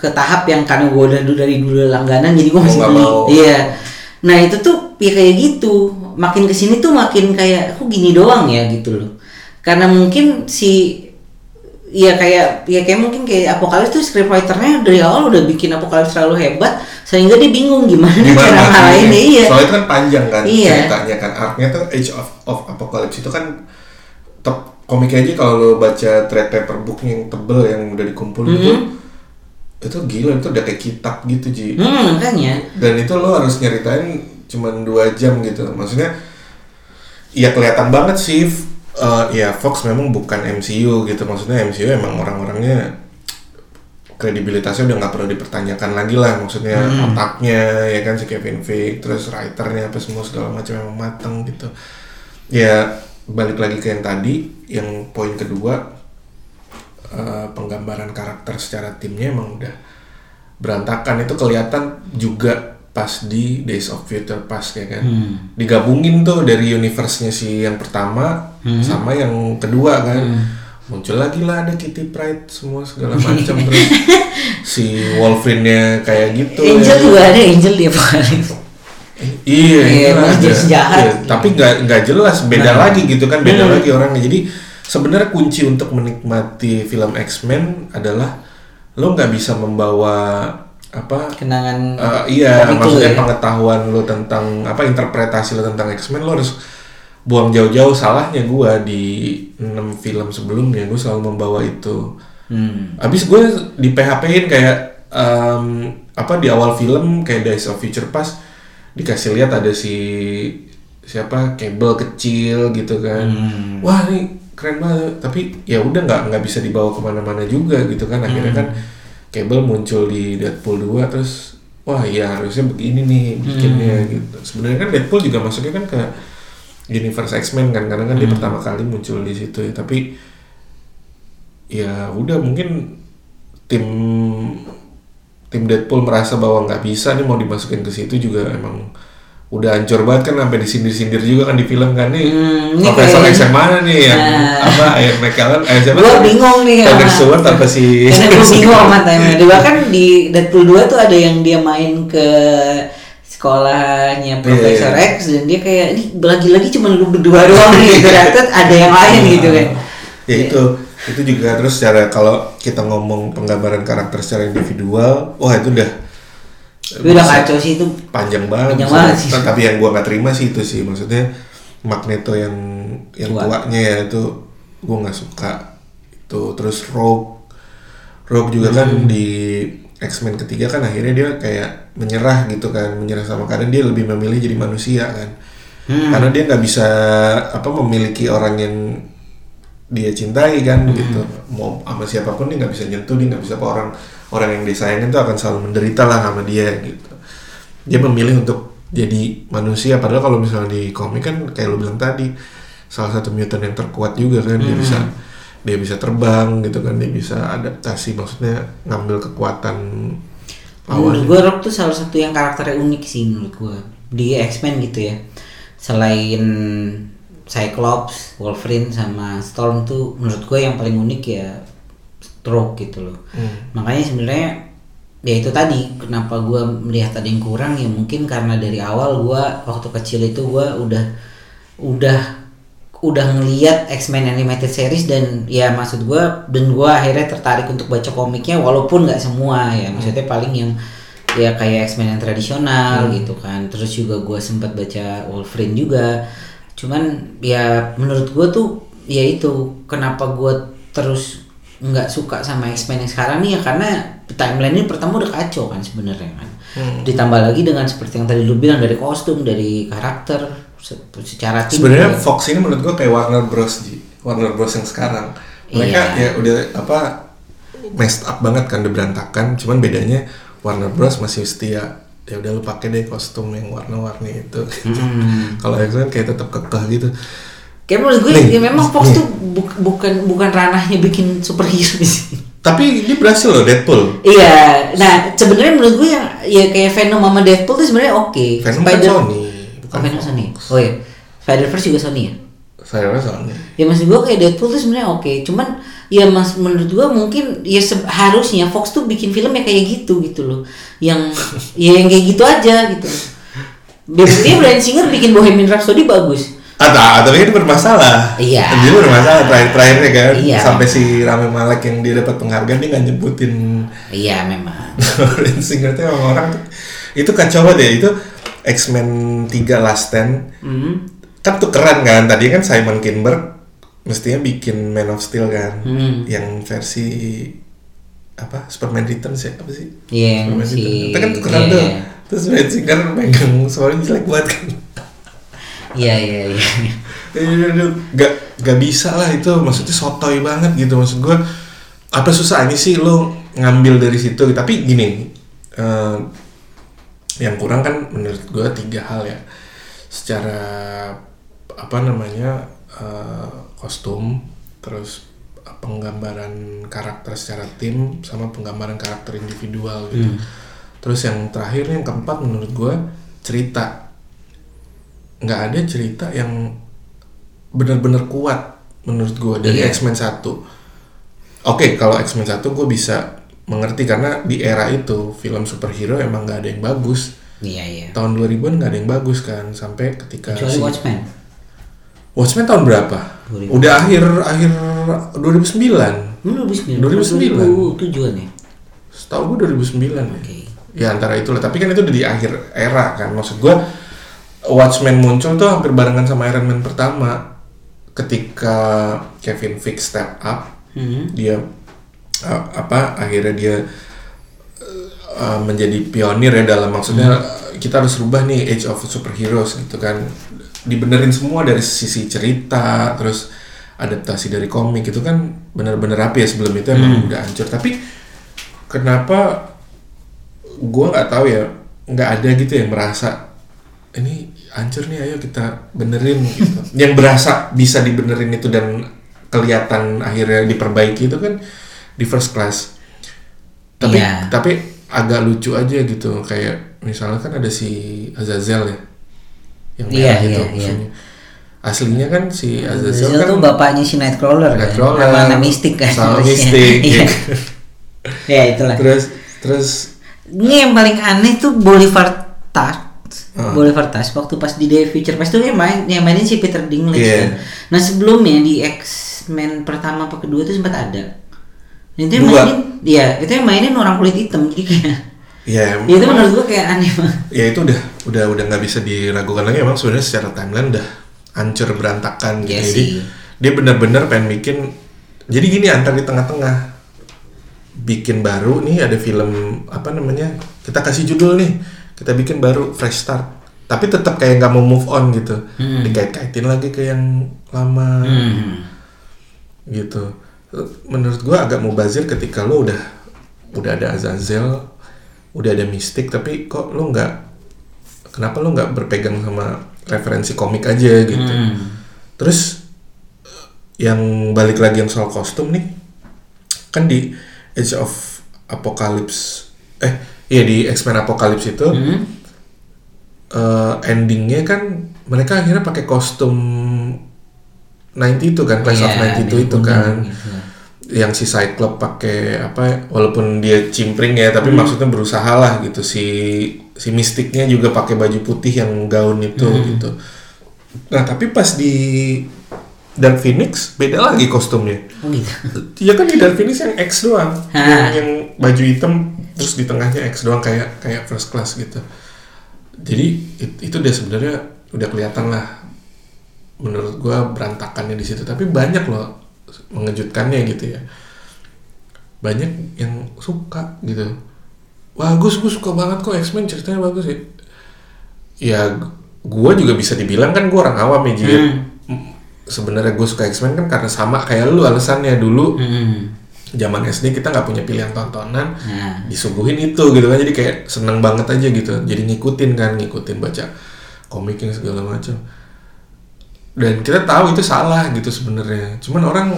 ke tahap yang karena gue udah dulu dari dulu langganan jadi gue masih
nggak
beli. iya. Nah itu tuh ya kayak gitu. Makin ke sini tuh makin kayak kok gini doang ya gitu loh. Karena mungkin si Iya kayak ya kayak mungkin kayak Apokalips tuh scriptwriternya dari awal udah bikin Apokalips terlalu hebat sehingga dia bingung gimana, cara
gimana
ngalahinnya iya.
soalnya itu kan panjang kan
Iya.
ceritanya kan arc-nya tuh Age of, of Apocalypse itu kan top komiknya aja kalau lo baca trade paper booknya yang tebel yang udah dikumpulin itu itu gila itu udah kayak kitab gitu Ji
Hmm makanya.
dan itu lo harus nyeritain cuman dua jam gitu maksudnya ya kelihatan banget sih eh, ya Fox memang bukan MCU gitu. Maksudnya MCU emang orang-orangnya kredibilitasnya udah nggak perlu dipertanyakan lagi lah. Maksudnya otaknya ya kan si Kevin Feige terus writernya apa semua segala macam emang mateng gitu. Ya balik lagi ke yang tadi yang poin kedua eh, penggambaran karakter secara timnya emang udah berantakan. Itu kelihatan juga pas di Days of Future Past ya kan digabungin tuh dari universe-nya si yang pertama sama yang kedua kan muncul lagi lah ada Kitty Pryde semua segala macam terus si Wolverine-nya kayak gitu
Angel
ya.
juga ada Angel di Apokalips.
Iya,
Iya,
ada.
jahat.
Iya, tapi nggak nggak jelas, beda
Nah.
lagi gitu kan, beda
Hmm.
lagi orangnya. Jadi sebenarnya kunci untuk menikmati film X-Men adalah lo nggak bisa membawa apa?
Kenangan
eh, iya, maksudnya
ya.
pengetahuan lo tentang apa interpretasi lo tentang X-Men lo harus buang jauh-jauh. Salahnya gua di 6 film sebelumnya gue selalu membawa itu.
Hmm.
Abis gue di PHP-in kayak em, apa di awal film kayak Days of Future Past dikasih lihat ada si siapa Cable kecil gitu kan.
Hmm.
Wah ini keren banget. Tapi ya udah nggak nggak bisa dibawa ke mana-mana juga gitu kan. Akhirnya kan Cable muncul di Deadpool 2 terus wah iya harusnya begini nih bikinnya gitu. Sebenarnya kan Deadpool juga masuknya kan ke universe X-Men kan karena kan dia pertama kali muncul di situ ya. Tapi ya udah mungkin tim tim Deadpool merasa bahwa nggak bisa nih mau dimasukin ke situ juga emang udah hancur banget kan sampai disindir-sindir juga kan di film kan nih
Hmm,
Profesor
kayak-
X yang mana nih yang
Nah.
apa Iron McKellen eh siapa tuh?
bingung nih sama-
Stewart apa si
Karena gue bingung sama time Dia bahkan di Deadpool 2 tuh ada yang dia main ke sekolahnya Profesor
Iya, iya.
X dan dia kayak ini lagi-lagi cuma lu berdua doang nih ternyata ada yang lain gitu kan.
ya itu itu juga terus secara kalau kita ngomong penggambaran karakter secara individual wah itu udah
Tapi udah kacau sih itu.
panjang banget.
Panjang banget sih.
Tapi yang gua nggak terima sih itu sih maksudnya Magneto yang yang
Tua.
tuanya ya itu gua nggak suka itu terus Rogue Rogue juga kan
Hmm.
di X-Men ketiga kan akhirnya dia kayak menyerah gitu kan menyerah sama keadaan dia lebih memilih jadi manusia kan
Hmm.
karena dia nggak bisa apa memiliki orang yang dia cintai kan
Hmm.
gitu. Mau sama siapa pun dia nggak bisa nyentuh dia nggak bisa apa orang orang yang disayangin tuh akan selalu menderita lah sama dia gitu. Dia memilih untuk jadi manusia padahal kalau misalnya di komik kan kayak lo bilang tadi salah satu mutant yang terkuat juga kan dia bisa dia bisa terbang gitu kan dia bisa adaptasi maksudnya ngambil kekuatan
Menurut gue Rock tuh salah satu yang karakternya unik sih menurut gue di X-Men gitu ya. Selain Cyclops, Wolverine sama Storm tuh menurut gue yang paling unik ya Rogue gitu loh.
Hmm.
Makanya sebenarnya ya itu tadi kenapa gue melihat ada yang kurang ya mungkin karena dari awal gue waktu kecil itu gue udah udah udah ngeliat X-Men animated series dan ya maksud gue dan gue akhirnya tertarik untuk baca komiknya walaupun nggak semua ya maksudnya paling yang ya kayak X-Men yang tradisional gitu kan terus juga gue sempat baca Wolverine juga cuman ya menurut gue tuh ya itu kenapa gue terus nggak suka sama X-Men yang sekarang nih ya karena timeline ini pertama udah kacau kan sebenarnya kan ditambah lagi dengan seperti yang tadi lu bilang dari kostum dari karakter se- secara tim
Sebenarnya. Fox ini menurut gua kayak Warner Bros. Ji. Warner Bros yang sekarang. Mereka
Iya.
ya udah apa messed up banget kan udah berantakan. Cuman bedanya Warner Bros masih setia. Ya udah lu pakai deh kostum yang warna-warni itu.
Hmm.
Kalau X-Men kayak tetap kekeh gitu.
Kayak menurut gue
Nih,
ya memang Fox
nih.
tuh buk- bukan bukan ranahnya bikin superhero sih.
Tapi dia berhasil loh Deadpool.
Iya, nah sebenarnya menurut gue yang ya kayak Venom sama Deadpool tuh sebenarnya oke.
Venom kan Sony, bukan
Oh, Venom
Fox.
Sony. Oh iya. Spider-Verse juga Sony ya?
Saya rasa Sony.
Ya maksud gue kayak Deadpool tuh sebenarnya oke. Cuman ya mas menurut gue mungkin ya se- harusnya Fox tuh bikin film ya kayak gitu gitu loh. Yang ya yang kayak gitu aja gitu. Dia dia Bryan Singer bikin Bohemian Rhapsody bagus.
Atau, tapi kan bermasalah.
Iya.
Dia bermasalah terakhir-terakhirnya kan.
Iya.
Sampai si Rami Malek yang dia dapat penghargaan dia nggak nyebutin
Iya memang.
Bryan Singer tuh orang tuh- itu kacau banget ya itu X-Men 3 Last Stand
Hmm.
kan tuh keren kan tadi kan Simon Kinberg mestinya bikin Man of Steel kan
Hmm.
yang versi apa Superman Returns ya apa sih
Iya, yang
Superman
si-
Returns. itu kan tuh keren
iya,
tuh
iya.
terus Bryan Singer megang suaranya jelek banget kan
Iya iya iya.
gak gak bisa lah itu maksudnya sotoy banget gitu maksud gue apa susahnya sih lo ngambil dari situ tapi gini eh, yang kurang kan menurut gue tiga hal ya secara apa namanya eh, kostum terus penggambaran karakter secara tim sama penggambaran karakter individual gitu terus yang terakhir yang keempat menurut gue cerita nggak ada cerita yang benar-benar kuat menurut gue dari
Iya.
X-Men 1 Oke, kalau X-Men 1 gue bisa mengerti karena di era itu film superhero emang nggak ada yang bagus.
Iya iya.
Tahun 2000-an nggak ada yang bagus kan sampai ketika
Kecuali
si-
Watchmen.
Watchmen tahun berapa?
2000.
Udah akhir akhir 2009.
Hmm, 2009.
2009.
2007 ya.
Setahu gue 2009 ya.
Oke.
Ya antara itulah, tapi kan itu udah di akhir era kan. Maksud gue Watchmen muncul tuh hampir barengan sama Iron Man pertama. Ketika Kevin Feige step up,
Hmm.
dia uh, apa akhirnya dia uh, menjadi pionir ya dalam maksudnya uh, kita harus rubah nih Age of Superheroes gitu kan dibenerin semua dari sisi cerita terus adaptasi dari komik itu kan bener-bener rapi ya sebelum itu emang udah hancur. Tapi kenapa gua nggak tahu ya nggak ada gitu yang merasa ini hancur nih ayo kita benerin gitu. Yang berasa bisa dibenerin itu dan kelihatan akhirnya diperbaiki itu kan di first class. Tapi
Iya.
tapi agak lucu aja gitu kayak misalnya kan ada si Azazel ya yang
Iya,
merah itu
iya,
musuhnya. aslinya kan si Azazel
Azazel
kan
tuh bapaknya si Nightcrawler kan.
Nightcrawler,
Sama anak mistik kan.
sama mistik,
Iya. ya itulah.
terus terus
Ini yang paling aneh tuh Bolivar Tart.
Ah.
Bolivar Tart waktu pas di Day Future Past tuh yang main yang mainin si Peter Dinklage
Iya.
kan. Nah sebelumnya di X-Men pertama apa kedua tuh sempat ada. Itu yang
Dua.
mainin, iya itu yang mainin orang kulit hitam jadi kayak
ya
ya itu menurut gua kayak aneh banget.
ya itu udah udah udah nggak bisa diragukan lagi. Emang sebenarnya secara timeline udah hancur berantakan gitu.
Iya
jadi dia benar-benar pengen bikin jadi gini antar di tengah-tengah. Bikin baru nih ada film apa namanya kita kasih judul nih. Kita bikin baru fresh start. Tapi tetap kayak nggak mau move on gitu.
Hmm.
dikait-kaitin lagi ke yang lama.
Hmm.
gitu. Menurut gua agak mubazir ketika lo udah udah ada Azazel udah ada Mystic tapi kok lo nggak kenapa lo nggak berpegang sama referensi komik aja gitu
Hmm.
terus yang balik lagi yang soal kostum nih kan di Age of Apocalypse eh iya di X-Men Apocalypse itu
Hmm.
eh, endingnya kan mereka akhirnya pakai kostum 90 itu kan Class of
Iya,
92 itu kan
gitu.
Yang si Cyclops pakai apa walaupun dia cimpring ya tapi maksudnya berusaha lah gitu. Si si mistiknya juga pakai baju putih yang gaun itu gitu. Nah tapi pas di Dark Phoenix beda lagi kostumnya.
Oh gitu.
ya kan di Dark Phoenix yang X doang.
Ha.
yang, yang baju hitam terus di tengahnya X doang kayak kayak first class gitu. Jadi it- itu udah sebenarnya udah kelihatan lah menurut gua berantakannya di situ. Tapi banyak loh mengejutkannya gitu ya. Banyak yang suka gitu. Bagus gue suka banget kok X-Men ceritanya bagus ya. Ya gua juga bisa dibilang kan gua orang awam ya jadi
Hmm.
sebenarnya gue suka X-Men kan karena sama kayak lu alasannya dulu.
Hmm.
zaman SD kita nggak punya pilihan tontonan.
Nah.
disuguhin itu gitu kan jadi kayak seneng banget aja gitu. Jadi ngikutin kan ngikutin baca komiknya segala macam. Dan kita tahu itu salah gitu sebenarnya. Cuman orang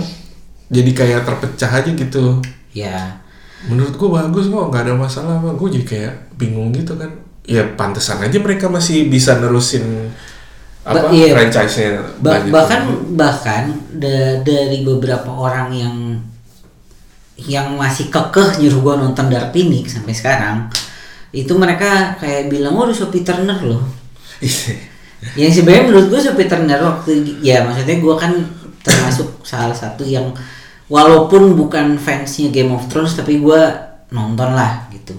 jadi kayak terpecah aja gitu.
Ya.
Menurut gua bagus kok nggak ada masalah mah gue jadi kayak bingung gitu kan. Ya pantesan aja mereka masih bisa nerusin apa
Ba- iya.
franchise-nya
Ba- bahkan bahkan da- dari beberapa orang yang yang masih kekeh nyuruh gua nonton Dark Phoenix sampai sekarang itu mereka kayak bilang oh Sophie Turner loh.
Iya.
yang sebenarnya menurut gue Sophie Turner waktu ya maksudnya gua kan termasuk salah satu yang walaupun bukan fansnya Game of Thrones tapi gua nonton lah gitu.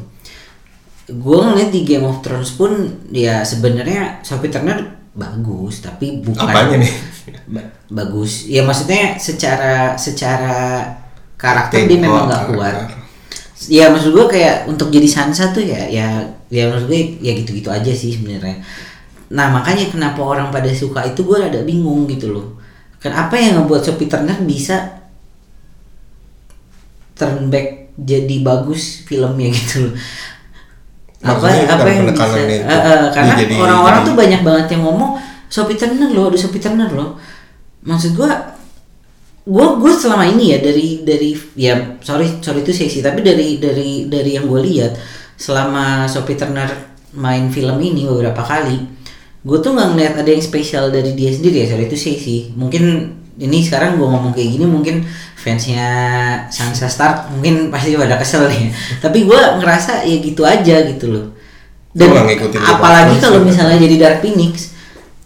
Gue ngeliat di Game of Thrones pun ya sebenarnya Sophie Turner bagus tapi bukan
Apanya nih?
Ba- bagus. Ya maksudnya secara secara karakter
Tim,
dia memang nggak kuat. Ya maksud gue kayak untuk jadi Sansa tuh ya ya ya maksud gue ya gitu-gitu aja sih sebenarnya. Nah makanya kenapa orang pada suka itu gue ada bingung gitu loh kan apa yang ngebuat Sophie Turner bisa turn back jadi bagus filmnya gitu loh apa apa yang bisa
itu.
Eh, eh, karena orang-orang
jadi-
tuh banyak banget yang ngomong Sophie Turner loh ada Sophie Turner loh maksud gua gue gue selama ini ya dari dari ya sorry sorry itu seksi tapi dari dari dari yang gue lihat selama Sophie Turner main film ini beberapa kali gue tuh nggak ngeliat ada yang spesial dari dia sendiri ya sorry itu seksi mungkin ini sekarang gue ngomong kayak gini mungkin fansnya Sansa Stark mungkin pasti pada kesel nih. Tapi gue ngerasa ya gitu aja gitu loh. Dan apalagi kalau misalnya jadi Dark Phoenix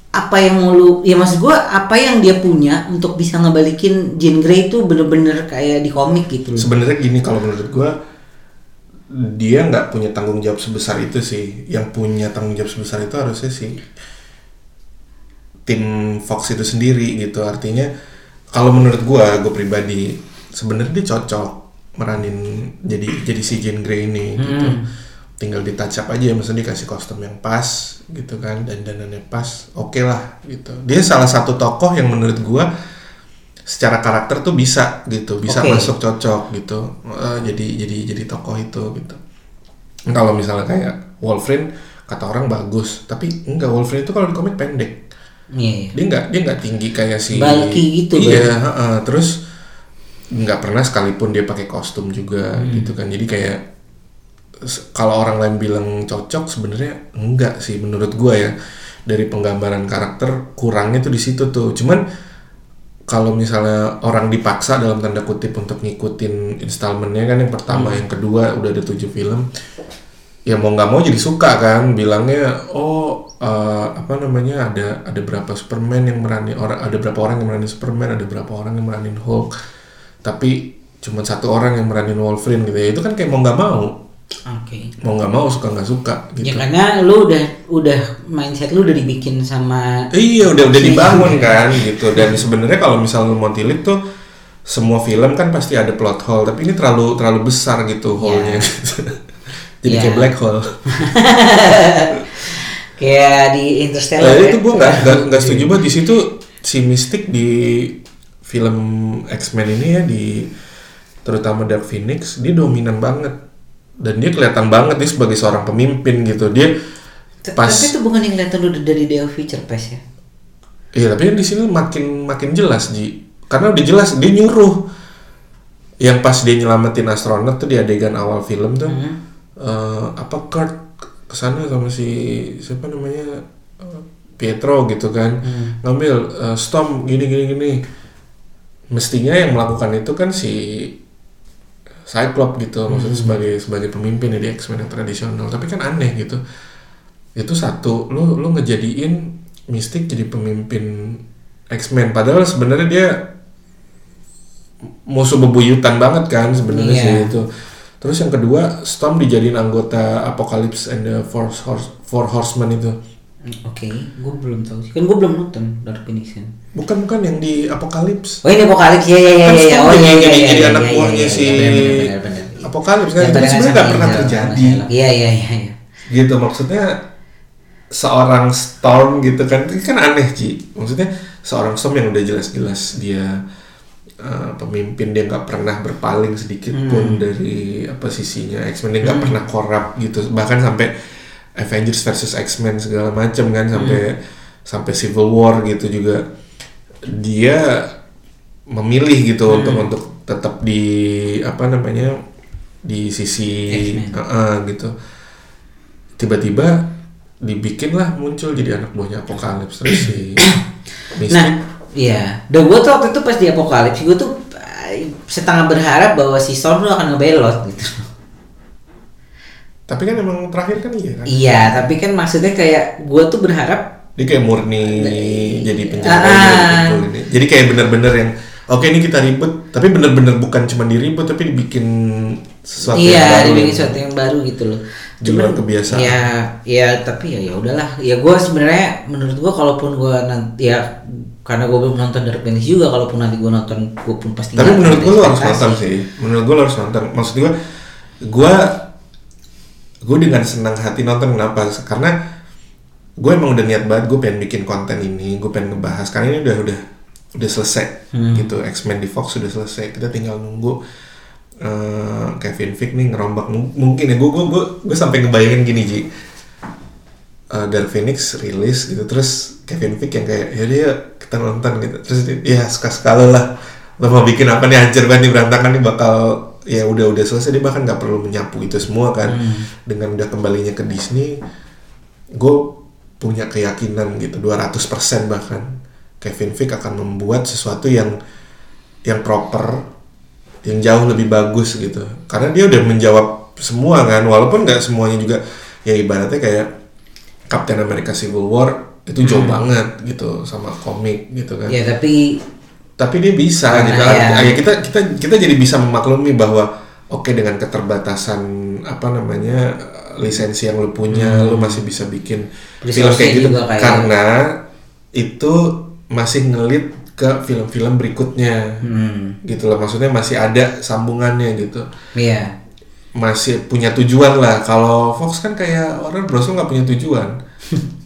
apa yang mau lu ya maksud gua apa yang dia punya untuk bisa ngebalikin Jean Grey itu bener-bener kayak di komik gitu loh.
sebenarnya gini kalau menurut gua dia nggak punya tanggung jawab sebesar itu sih. Yang punya tanggung jawab sebesar itu harusnya sih tim Fox itu sendiri gitu. Artinya kalau menurut gua gue pribadi sebenarnya dia cocok meranin jadi jadi si Jean Grey ini gitu. Tinggal di touch up aja maksudnya dikasih kostum yang pas gitu kan dan dandannya pas oke lah gitu. Dia salah satu tokoh yang menurut gua secara karakter tuh bisa gitu bisa
Oke.
masuk cocok gitu Eh, jadi jadi jadi tokoh itu gitu kalau misalnya kayak Wolverine kata orang bagus tapi enggak Wolverine itu kalau di komik pendek
Iya, iya.
dia nggak dia nggak tinggi kayak si
Bulky gitu,
iya heeh. terus nggak pernah sekalipun dia pakai kostum juga
Hmm.
gitu kan jadi kayak kalau orang lain bilang cocok sebenarnya enggak sih menurut gua ya dari penggambaran karakter kurangnya tuh di situ tuh cuman kalau misalnya orang dipaksa dalam tanda kutip untuk ngikutin installmentnya kan yang pertama yang kedua udah ada tujuh film ya mau nggak mau jadi suka kan bilangnya oh eh, apa namanya ada ada berapa Superman yang merani orang ada berapa orang yang meranin Superman ada berapa orang yang meranin Hulk tapi cuma satu orang yang meranin Wolverine gitu ya itu kan kayak mau nggak mau
Oke.
mau nggak mau suka nggak suka
Ya
gitu
karena lu udah udah mindset lu udah dibikin sama
iya udah udah dibangun kan gitu dan sebenarnya kalau misalnya mau tilik tuh semua film kan pasti ada plot hole tapi ini terlalu terlalu besar gitu hole-nya gitu. jadi
Ya.
kayak black hole
kayak di Interstellar.
Nah,
ya.
itu gue nggak nggak nggak setuju banget di situ si Mystic di film X-Men ini ya di terutama Dark Phoenix dia dominan banget dan dia kelihatan banget dia sebagai seorang pemimpin gitu. Dia
T-
pas
Tapi itu bukan yang kelihatan udah dari of Future Past ya.
iya tapi di sini makin makin jelas ji. Karena udah jelas dia nyuruh. Yang pas dia nyelamatin astronot tuh di adegan awal film tuh eh, apa Kurt ke sana sama si siapa namanya? Pietro gitu kan. Ngambil eh, Storm gini gini gini. Mestinya yang melakukan itu kan si Cyclops gitu maksudnya sebagai sebagai pemimpin ya di X-Men yang tradisional. Tapi kan aneh gitu. Itu satu lu lu ngejadiin Mystic jadi pemimpin X-Men. Padahal sebenarnya dia musuh bebuyutan banget kan sebenarnya
Iya.
sih itu. Terus yang kedua Storm dijadiin anggota Apocalypse and the Four, Horse, Four Horsemen itu
Hmm, Oke, gue belum tahu sih. Kan gue belum nonton Dark Phoenix kan.
bukan bukan yang di Apocalypse
Oh ini Apokalips ya ya ya
Kan
ya. Oh iya iya
jadi-
iya.
jadi
iya,
anak
iya,
buahnya
iya,
si
iya.
Apokalips kan
Yang
itu sebenarnya nggak pernah terjadi.
Iya iya iya. iya.
gitu maksudnya seorang Storm gitu kan itu kan aneh Ci maksudnya seorang Storm yang udah jelas-jelas dia uh, pemimpin dia nggak pernah berpaling sedikit pun dari apa sisinya X-Men dia nggak pernah korup gitu bahkan sampai Avengers versus X-Men segala macam kan sampai sampai Civil War gitu juga. Dia memilih gitu untuk untuk tetap di apa namanya di sisi uh, uh, gitu. Tiba-tiba dibikin lah muncul jadi anak buahnya apokalips terus si Mystic
Nah, iya. Dan gue tuh waktu itu pas di Apokalips, gue tuh eh, setengah berharap bahwa si Storm tuh akan ngebelot gitu.
Tapi kan emang terakhir kan iya kan
Iya, tapi kan maksudnya kayak gue tuh berharap
dia kayak murni jadi penjaga
Ah.
kumpul ini jadi kayak bener-bener yang oke ini kita ribut tapi bener-bener bukan cuma diribut tapi dibikin sesuatu yang
iya,
baru
dibikin sesuatu yang baru gitu loh.
Di luar kebiasaan.
Ya, ya tapi ya ya udahlah. Ya gue sebenarnya menurut gue kalaupun gue nanti ya karena gue belum nonton dari Phoenix juga kalaupun nanti gue nonton gue pun pasti
tapi menurut gue lo harus nonton sih menurut gue lo harus nonton maksud gue gue gue dengan senang hati nonton kenapa? Karena gue emang udah niat banget gue pengen bikin konten ini gue pengen ngebahas. Karena ini udah udah udah selesai
Hmm.
gitu. X-Men di Fox sudah selesai kita tinggal nunggu eh, Kevin Feige nih ngerombak. Mung- mungkin ya gue gue gue gue sampai ngebayangin gini Ji. Eh, Dark Phoenix rilis gitu terus Kevin Feige yang kayak ya dia kita nonton gitu. Terus dia, ya suka sekali lah. Lo mau bikin apa nih? Hancur banget nih berantakan nih bakal ya udah udah selesai. Dia bahkan nggak perlu menyapu itu semua kan. Dengan udah kembalinya ke Disney gue punya keyakinan gitu 200% bahkan Kevin Feige akan membuat sesuatu yang yang proper yang jauh lebih bagus gitu. Karena dia udah menjawab semua kan walaupun nggak semuanya juga ya ibaratnya kayak Captain America Civil War itu jauh banget gitu sama komik gitu kan.
Ya tapi
tapi dia bisa
Karena
gitu.
ya-
Ah, ya kita kita kita jadi bisa memaklumi bahwa oke dengan keterbatasan apa namanya lisensi yang lu punya lu masih bisa bikin film kayak gitu
Hmm. kayak-
karena itu masih ngelit ke film-film berikutnya.
Hmm,
gitu loh maksudnya masih ada sambungannya gitu.
Iya.
masih punya tujuan lah. Kalau Fox kan kayak orang Bros. nggak punya tujuan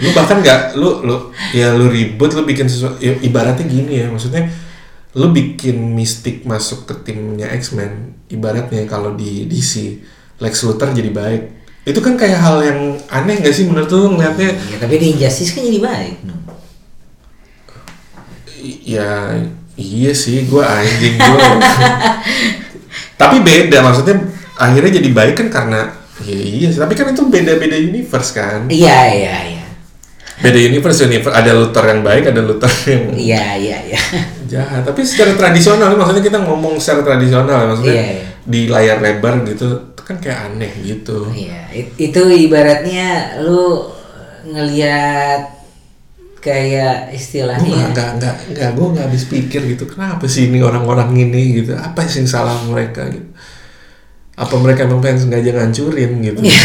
lu bahkan nggak lu lu ya lu ribut lu bikin sesuatu ya, ibaratnya gini ya maksudnya lu bikin mistik masuk ke timnya X-Men ibaratnya kalau di DC Lex Luthor jadi baik itu kan kayak hal yang aneh nggak sih menurut lu ngeliatnya
Ya, tapi di Injustice kan jadi baik.
ya iya sih gua anjing gua tapi beda maksudnya akhirnya jadi baik kan karena ya iya sih tapi kan itu beda-beda universe kan
Iya iya iya.
Beda universe universe ada Luthor yang baik ada Luthor yang
Iya iya iya.
jahat tapi secara tradisional maksudnya kita ngomong secara tradisional maksudnya
Iya, iya.
di layar lebar gitu itu kan kayak aneh gitu
Iya, it- itu ibaratnya lu ngelihat kayak
gue
istilahnya
nggak nggak nggak gue nggak habis pikir gitu kenapa sih ini orang-orang ini gitu apa sih yang salah mereka gitu apa mereka emang pengen sengaja ngancurin gitu
Iya.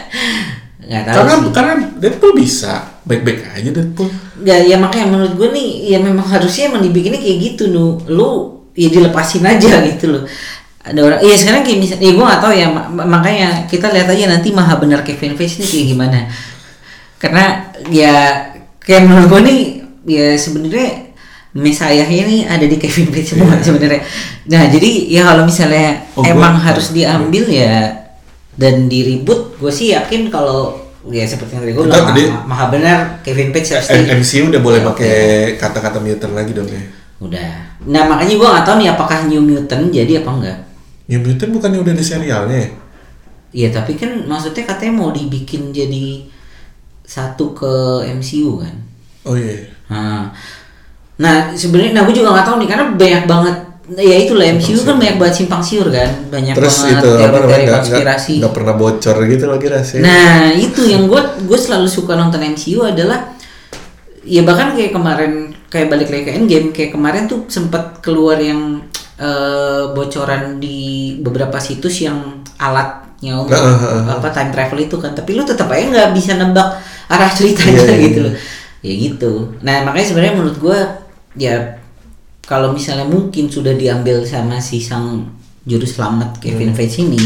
nggak tahu
karena
sih.
karena Deadpool bisa baik-baik aja Deadpool
Nggak, ya makanya menurut gue nih ya memang harusnya emang dibikinnya kayak gitu nu. Lu ya dilepasin aja gitu loh. Ada orang iya sekarang kayak misalnya ya gue nggak tahu ya ma- ma- makanya kita lihat aja nanti maha benar Kevin Feige ini kayak gimana. Karena ya kayak menurut gue nih ya sebenarnya mesayahnya nih ada di Kevin Feige semua sebenarnya. Nah jadi ya kalau misalnya
Oh, gua-
emang harus diambil ya dan diribut gue sih yakin kalau ya seperti yang tadi gue bilang maha, maha benar Kevin
M-
di-
MCU udah boleh
Ya,
pakai kata-kata mutant lagi dong ya
Udah. Nah makanya gua nggak tahu nih apakah New Mutant jadi apa enggak.
New Mutant bukannya udah ada serialnya ya?
Iya tapi kan maksudnya katanya mau dibikin jadi satu ke MCU kan.
oh iya
Nah, nah sebenarnya, nah gue juga nggak tahu nih karena banyak banget. Ya itulah MCU kan banyak banget simpang siur kan, banyak
terus
banget
itu apa namanya
teori-teori
nggak-
konspirasi.
nggak nggak pernah bocor gitu lagi rasanya
Nah itu yang gue gue selalu suka nonton MCU adalah ya bahkan kayak kemarin kayak balik lagi ke Endgame kayak kemarin tuh sempat keluar yang eh, bocoran di beberapa situs yang alatnya untuk
Nah, ah, ah,
apa time travel itu kan. Tapi lu tetap aja nggak bisa nebak arah ceritanya
Iya, iya,
gitu
iya.
loh. Ya gitu. Nah makanya sebenarnya menurut gue ya kalau misalnya mungkin sudah diambil sama si sang juru selamat Kevin
Hmm.
Feige ini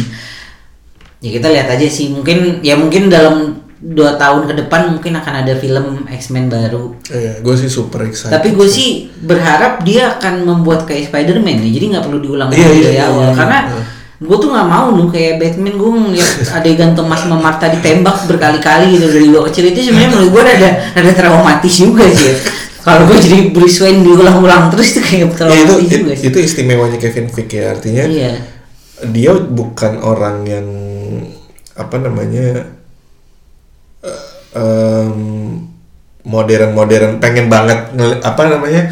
ya kita lihat aja sih mungkin ya mungkin dalam dua tahun ke depan mungkin akan ada film X-Men baru
Iya, gue sih super excited.
tapi gue sih berharap dia akan membuat kayak Spider-Man ya jadi nggak perlu diulang
Iya,
lagi
iya,
dari
iya,
awal
iya,
karena
iya.
gue tuh nggak mau nu kayak Batman gue ngeliat adegan Thomas sama Martha ditembak berkali-kali gitu dari gue kecil itu sebenarnya menurut gue ada ada traumatis juga sih ya. Kalau gue jadi Bruce Wayne diulang-ulang terus itu kayak terlalu
Ya, itu,
juga sih.
itu istimewanya Kevin Feige ya artinya
Iya.
dia bukan orang yang apa namanya eh, em, modern-modern pengen banget apa namanya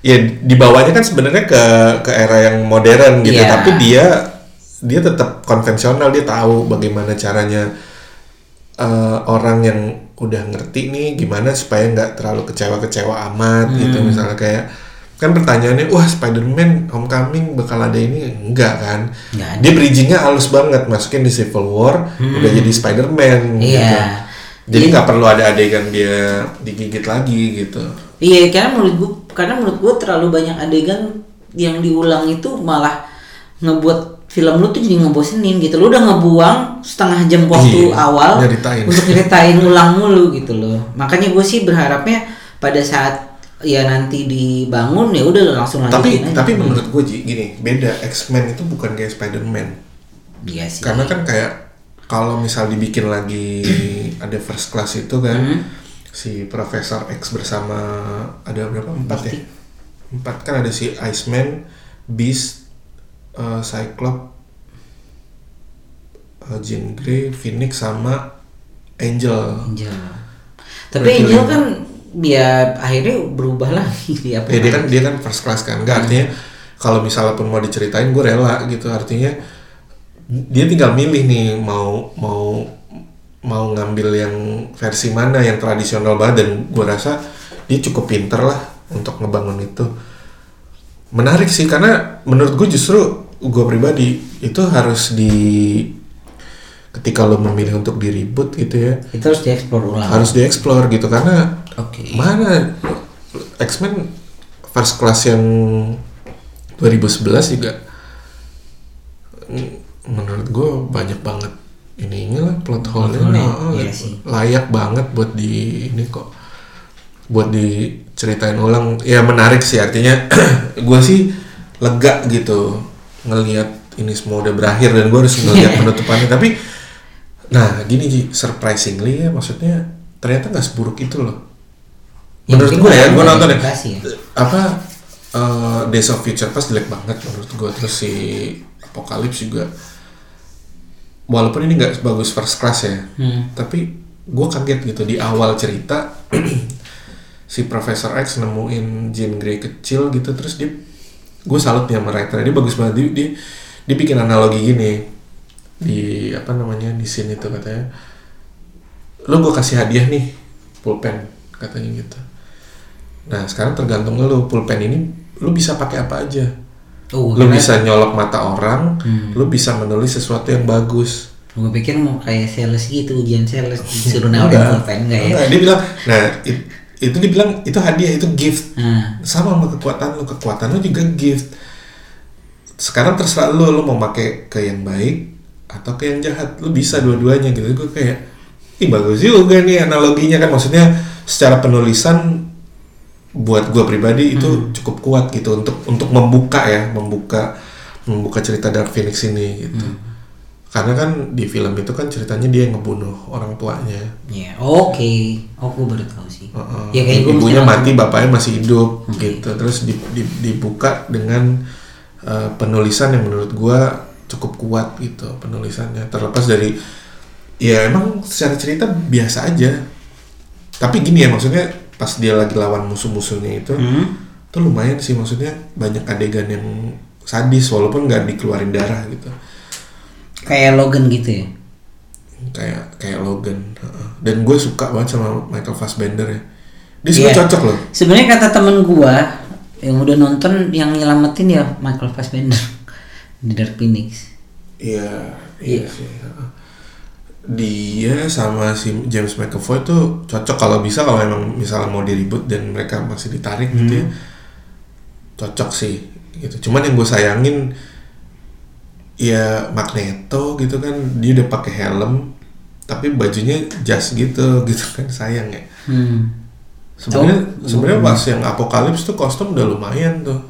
ya dibawanya kan sebenarnya ke ke era yang modern gitu
Iya.
tapi dia dia tetap konvensional dia tahu bagaimana caranya eh, orang yang udah ngerti nih gimana supaya nggak terlalu kecewa-kecewa amat gitu.
Hmm.
misalnya kayak kan pertanyaannya wah Spider-Man Homecoming bakal ada ini? Enggak kan?
Nggak
dia bridgingnya halus banget. Masukin di Civil War udah jadi Spider-Man
Iya.
gitu jadi
Iya.
nggak perlu ada adegan dia digigit lagi gitu.
Iya, karena menurut gue, karena menurut gue terlalu banyak adegan yang diulang itu malah ngebuat film lu tuh jadi ngebosenin gitu. Lu udah ngebuang setengah jam waktu
Iya,
awal
nyeritain.
untuk ceritain ulang mulu gitu loh. Makanya gue sih berharapnya pada saat ya nanti dibangun ya udah langsung
tapi
aja.
tapi menurut gue Ji, gini beda X-Men itu bukan kayak Spider-Man
Iya sih.
karena kan kayak kalau misal dibikin lagi ada first class itu kan
Hmm.
si Profesor X bersama ada berapa empat ya empat kan ada si Iceman, Beast, uh, Cyclops, uh, Jean Grey, Phoenix sama Angel.
Angel. Tapi Angel kan ya akhirnya berubah lagi di apa?
Ya dia kan dia kan first class kan, nggak artinya kalau misalnya pun mau diceritain gue rela gitu artinya dia tinggal milih nih mau mau mau ngambil yang versi mana yang tradisional banget dan gue rasa dia cukup pinter lah untuk ngebangun itu menarik sih karena menurut gue justru gue pribadi itu harus di ketika lo memilih untuk di reboot gitu ya
Itu harus dieksplor ulang.
harus dieksplor gitu karena
Oke.
mana X-Men first class yang 2011 juga menurut gue banyak banget ini lah plot hole
hole-nya,
oh,
iya sih.
layak banget buat di ini kok buat diceritain ulang ya menarik sih artinya gue sih lega gitu ngelihat ini semua udah berakhir dan gue harus ngelihat penutupannya. Tapi nah gini Ji surprisingly ya maksudnya ternyata nggak seburuk itu loh. Menurut gue ya gue nonton ya.
ya.
apa eh, Days of Future Past jelek banget menurut gue terus si Apocalypse juga. Walaupun ini nggak bagus first class ya
Hmm.
tapi gue kaget gitu. Di awal cerita si Profesor X nemuin Jean Grey kecil gitu terus dia gue salut nih sama writer dia bagus banget. Dia, dia, dia bikin analogi gini. Di apa namanya di scene itu katanya. Lo gue kasih hadiah nih pulpen katanya gitu. Nah sekarang tergantung lo. Pulpen ini lo bisa pakai apa aja.
Oh,
lo bisa nyolok mata orang
Hmm.
lo bisa menulis sesuatu yang bagus.
Gue pikir mau kayak sales gitu, ujian sales disuruh nawarin pulpen enggak ya?
Enggak, dia bilang nah it- itu dibilang itu hadiah itu gift.
Nah,
sama sama kekuatan lu kekuatan lu juga gift. Sekarang terserah lu lu mau pakai ke yang baik atau ke yang jahat. Lu bisa dua-duanya gitu. Gue kayak ih bagus juga nih analoginya kan. Maksudnya secara penulisan buat gue pribadi itu cukup kuat gitu untuk untuk membuka ya membuka membuka cerita Dark Phoenix ini gitu karena kan di film itu kan ceritanya dia yang ngebunuh orang tuanya
ya oke. Oh, gue baru tahu sih.
Heeh.
Ya kayak gue
ibunya mati bapaknya masih hidup gitu terus di- di- dibuka dengan uh, penulisan yang menurut gua cukup kuat gitu penulisannya terlepas dari ya emang secara cerita biasa aja tapi gini ya maksudnya pas dia lagi lawan musuh-musuhnya itu
Hmm?
tuh lumayan sih maksudnya banyak adegan yang sadis walaupun nggak dikeluarin darah gitu
Kayak Logan gitu ya.
kayak kayak Logan dan gue suka banget sama Michael Fassbender ya dia
Iya.
cocok loh
Sebenarnya kata temen gua yang udah nonton yang nyelamatin ya Michael Fassbender di Dark Phoenix.
Iya,
Iya.
iya sih. Dia sama si James McAvoy tuh cocok kalau bisa kalau emang misalnya mau di reboot dan mereka masih ditarik gitu ya. Cocok sih gitu. Cuman yang gue sayangin ya Magneto gitu kan dia udah pakai helm tapi bajunya jas gitu gitu kan sayang ya.
Hmm.
Sebenarnya
Oh.
sebenarnya pas yang Apokalips tuh kostum udah lumayan tuh.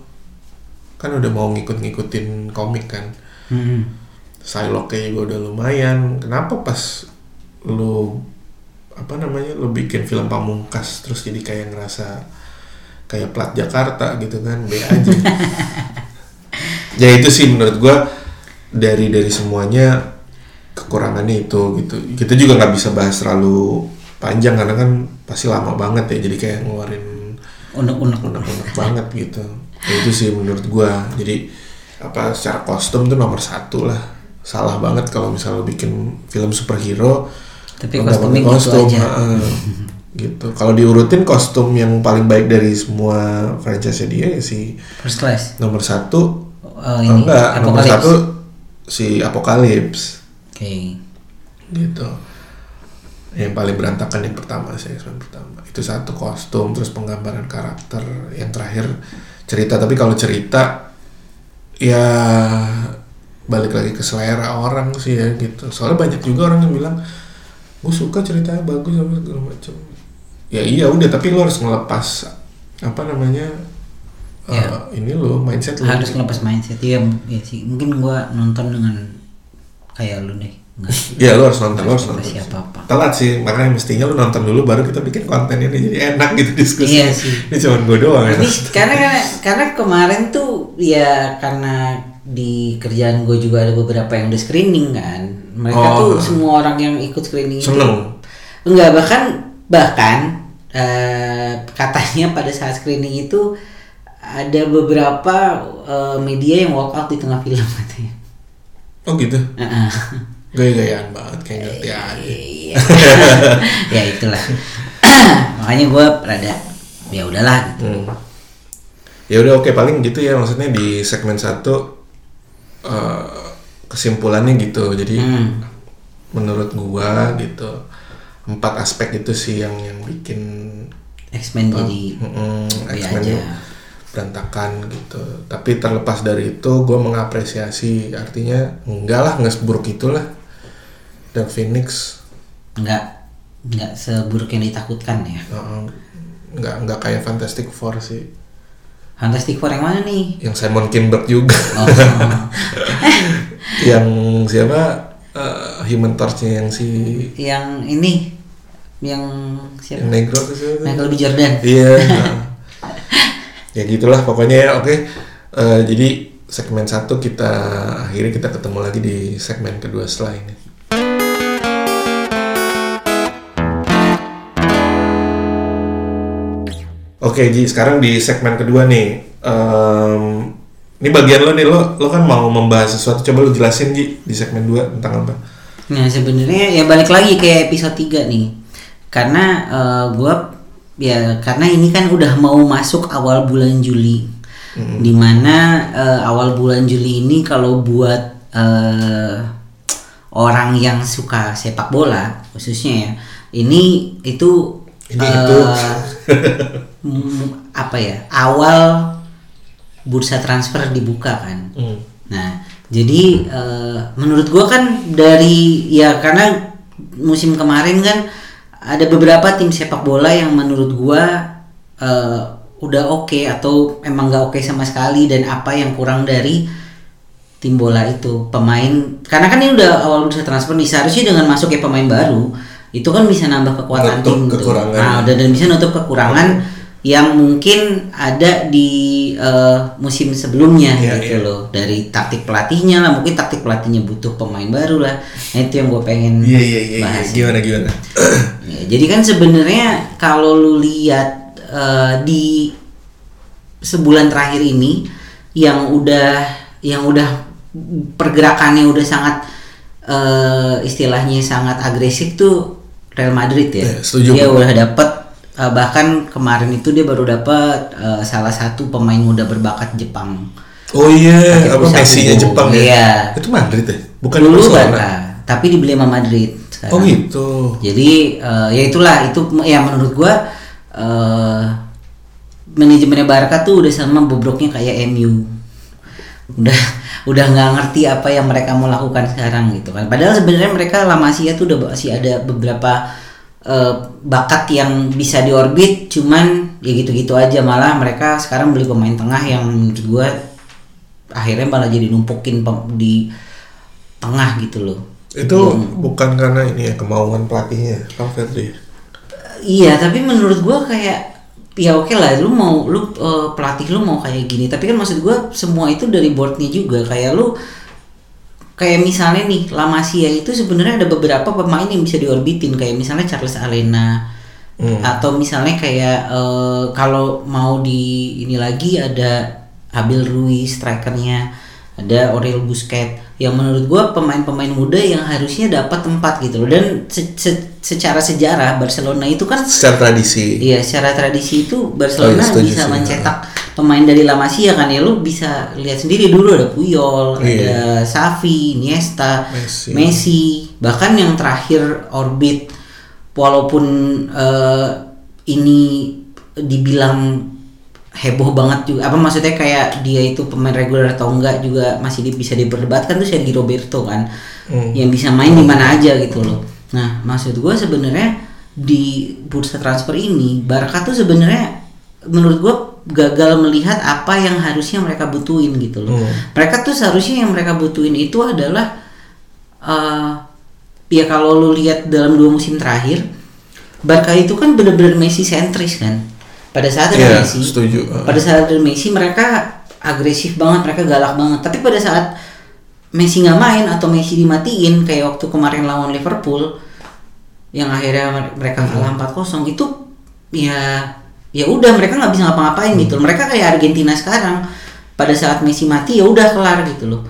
Kan udah mau ngikut-ngikutin komik kan.
Hmm.
Psylocke juga udah lumayan. Kenapa pas lu apa namanya lu bikin film pamungkas terus jadi kayak ngerasa kayak plat Jakarta gitu kan B aja ya itu sih menurut gua dari dari semuanya kekurangannya itu gitu. Kita juga nggak bisa bahas terlalu panjang karena kan pasti lama banget ya jadi kayak ngeluarin
unek-unek.
unek-unek banget gitu. Ya, itu sih menurut gua. Jadi apa secara kostum tuh nomor satu lah. Salah banget kalau misalnya bikin film superhero
Tapi kostumnya
pakai
gitu aja.
heeh. gitu. Kalau diurutin kostum yang paling baik dari semua franchise dia ya si
first class.
nomor satu
oh, ini
enggak nomor satu si Apokalips.
Oke.
Gitu. Yang paling berantakan yang pertama sih yang pertama. Itu satu kostum terus penggambaran karakter. Yang terakhir cerita. Tapi kalau cerita ya balik lagi ke selera orang sih ya gitu. Soalnya banyak juga orang yang bilang gue suka ceritanya bagus apa segala macam. Ya iya udah. Tapi lo harus ngelepas apa namanya eh,
Ya.
ini lo mindset lo.
Harus ngelepas mindset ya, ya sih. Mungkin gua nonton dengan kayak lu deh. Nggak.
Ya lo harus nonton lo harus nonton.
siapa apa
telat sih makanya mestinya lu nonton dulu baru kita bikin konten ini jadi enak gitu diskusi
Iya sih.
ini cuma gue doang ya
tapi karena karena kemarin tuh ya karena di kerjaan gue juga ada beberapa yang udah screening kan. Mereka
Oh.
tuh semua orang yang ikut screening itu
seneng?
Enggak bahkan bahkan eh, katanya pada saat screening itu ada beberapa eh, media yang walk out di tengah film katanya
oh gitu
Heeh.
gaya-gayaan banget kayak ngerti aja
Iya. ya itulah makanya gue rada ya udahlah gitu
hmm. ya udah oke paling gitu ya maksudnya di segmen satu eh, kesimpulannya gitu jadi
Hmm.
menurut gua gitu empat aspek itu sih yang yang bikin
X-Men jadi
mm, X-Men
aja.
Berantakan gitu. Tapi terlepas dari itu, gue mengapresiasi. Artinya enggak lah, nggak seburuk itulah. Dark Phoenix
nggak nggak seburuk yang ditakutkan ya
uh, nggak nggak kayak Fantastic Four sih.
Fantastic Four yang mana nih
Yang Simon Kinberg juga.
oh,
yang siapa? eh, Human Torch-nya yang si
yang ini yang
yang
siapa
Negro itu?
Michael B Jordan
Iya. nah. ya gitulah pokoknya ya oke. Eh, jadi segmen satu kita akhirnya kita ketemu lagi di segmen kedua setelah ini. Oke Ji, sekarang di segmen kedua nih. Em, ini bagian lo nih, lo, lo kan mau membahas sesuatu. Coba lo jelasin Ji di segmen 2 tentang apa?
Nah sebenarnya ya balik lagi ke episode 3 nih Karena eh, gua ya karena ini kan udah mau masuk awal bulan Juli Di mana eh, awal bulan Juli ini kalau buat eh, orang yang suka sepak bola khususnya ya Ini itu
Ini
eh,
itu.
apa ya awal bursa transfer dibuka kan
Hmm.
Nah, jadi eh, menurut gua kan dari ya karena musim kemarin kan ada beberapa tim sepak bola yang menurut gua eh, udah oke atau emang nggak oke sama sekali dan apa yang kurang dari tim bola itu pemain karena kan ini udah awal bursa transfer nih seharusnya dengan masuknya pemain baru itu kan bisa nambah kekuatan
Nutup
tim tuh.
kekurangan.
Nah, dan, dan bisa nutup kekurangan yang mungkin ada di eh, musim sebelumnya
Iya,
gitu
iya.
loh dari taktik pelatihnya lah mungkin taktik pelatihnya butuh pemain baru lah nah itu yang gue pengen
Iya iya iya. iya.
bahas
Gimana gimana?
Ya, jadi kan sebenarnya kalau lu lihat eh, di sebulan terakhir ini yang udah yang udah pergerakannya udah sangat eh, istilahnya sangat agresif tuh Real Madrid ya.
Ya, setuju,
dia udah dapet eh, bahkan kemarin itu dia baru dapat eh, salah satu pemain muda berbakat Jepang.
Oh iya, apa Messi-nya
tubuh.
Jepang
Iya.
ya? Itu Madrid ya? Bukan
Dulu. Barca, tapi dibeli sama Madrid. sekarang.
Oh gitu.
Jadi eh, ya itulah itu ya menurut gua eh manajemennya Barca tuh udah sama bobroknya kayak MU. Udah udah nggak ngerti apa yang mereka mau lakukan sekarang gitu kan. Padahal sebenarnya mereka La Masia tuh udah masih ada beberapa eh, bakat yang bisa diorbit cuman ya gitu-gitu aja malah mereka sekarang beli pemain tengah yang menurut gua akhirnya malah jadi numpukin di tengah gitu loh.
Itu bukan karena ini ya kemauan pelatihnya, Valverde.
Iya, tapi menurut gua kayak ya oke lah lu mau lu eh, pelatih lu mau kayak gini tapi kan maksud gua semua itu dari boardnya juga kayak lu kayak misalnya nih La Masia itu sebenarnya ada beberapa pemain yang bisa diorbitin. Kayak misalnya Charles Alena atau misalnya kayak eh, kalau mau di ini lagi ada Abel Ruiz strikernya. Ada Aurel Busquets. Yang menurut gua pemain-pemain muda yang harusnya dapat tempat gitu loh. Dan se- se- secara sejarah Barcelona itu kan
Secara tradisi.
Iya, secara tradisi itu Barcelona
Oh, iya,
bisa
sih,
mencetak pemain dari La Masia kan ya lu bisa lihat sendiri dulu ada Puyol,
Iya.
ada Xavi, Iniesta,
Messi.
Messi. bahkan yang terakhir orbit walaupun eh, ini dibilang heboh banget juga apa maksudnya kayak dia itu pemain reguler atau enggak juga masih di- bisa diperdebatkan tuh Sergio Roberto kan
Hmm.
yang bisa main di mana aja gitu loh nah maksud gue sebenarnya di bursa transfer ini Barca tuh sebenarnya menurut gue gagal melihat apa yang harusnya mereka butuhin gitu loh
Hmm.
mereka tuh seharusnya yang mereka butuhin itu adalah eh ya kalau lu lihat dalam dua musim terakhir Barca itu kan bener-bener Messi sentris kan pada saat ada
Iya,
Messi
setuju.
pada saat ada Messi mereka agresif banget mereka galak banget tapi pada saat Messi nggak main atau Messi dimatiin kayak waktu kemarin lawan Liverpool yang akhirnya mereka kalah 4-0 itu ya ya udah mereka nggak bisa ngapa-ngapain gitu loh. mereka kayak Argentina sekarang pada saat Messi mati ya udah kelar gitu loh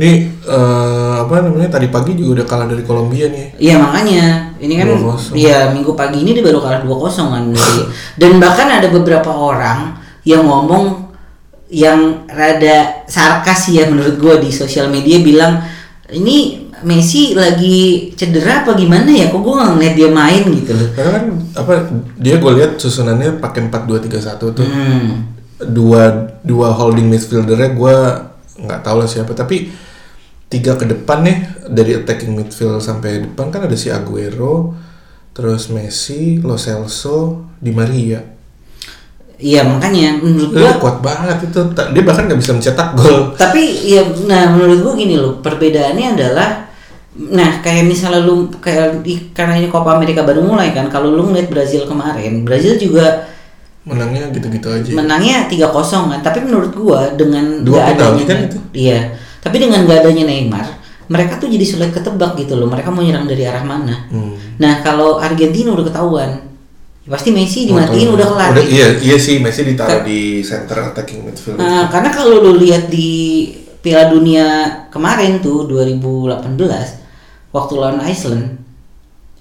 Nih eh, apa namanya tadi pagi juga udah kalah dari Kolombia nih.
Iya makanya ini kan
2-0.
iya minggu pagi ini dia baru kalah 2-0 kan dari dan bahkan ada beberapa orang yang ngomong yang rada sarkas ya menurut gua di sosial media bilang ini Messi lagi cedera apa gimana ya kok gua nggak ngeliat dia main gitu loh.
Karena kan apa dia gue lihat susunannya pakai 4-2-3-1 tuh.
Hmm.
Dua dua holding midfieldernya gue nggak tahu lah siapa tapi tiga ke depan nih dari attacking midfield sampai depan kan ada si Aguero, terus Messi, Lo Celso, Di Maria.
Iya makanya menurut
Dia
gua
kuat banget itu. Dia bahkan nggak bisa mencetak gol.
tapi ya nah menurut gua gini loh perbedaannya adalah nah kayak misalnya lu kayak di, karena ini Copa America baru mulai kan kalau lu ngeliat Brazil kemarin Brazil juga
Menangnya gitu-gitu aja.
menangnya 3-0 kan tapi menurut gua dengan
Dua penalti
adanya
kan itu?
iya tapi dengan gak adanya Neymar mereka tuh jadi sulit ketebak gitu loh mereka mau nyerang dari arah mana
Hmm.
nah kalau Argentina udah ketahuan pasti Messi dimatiin udah kelar
Udah, iya, iya sih Messi ditaruh di center attacking midfield.
Nah, karena kalau lu lihat di Piala Dunia kemarin tuh 2018 waktu lawan Iceland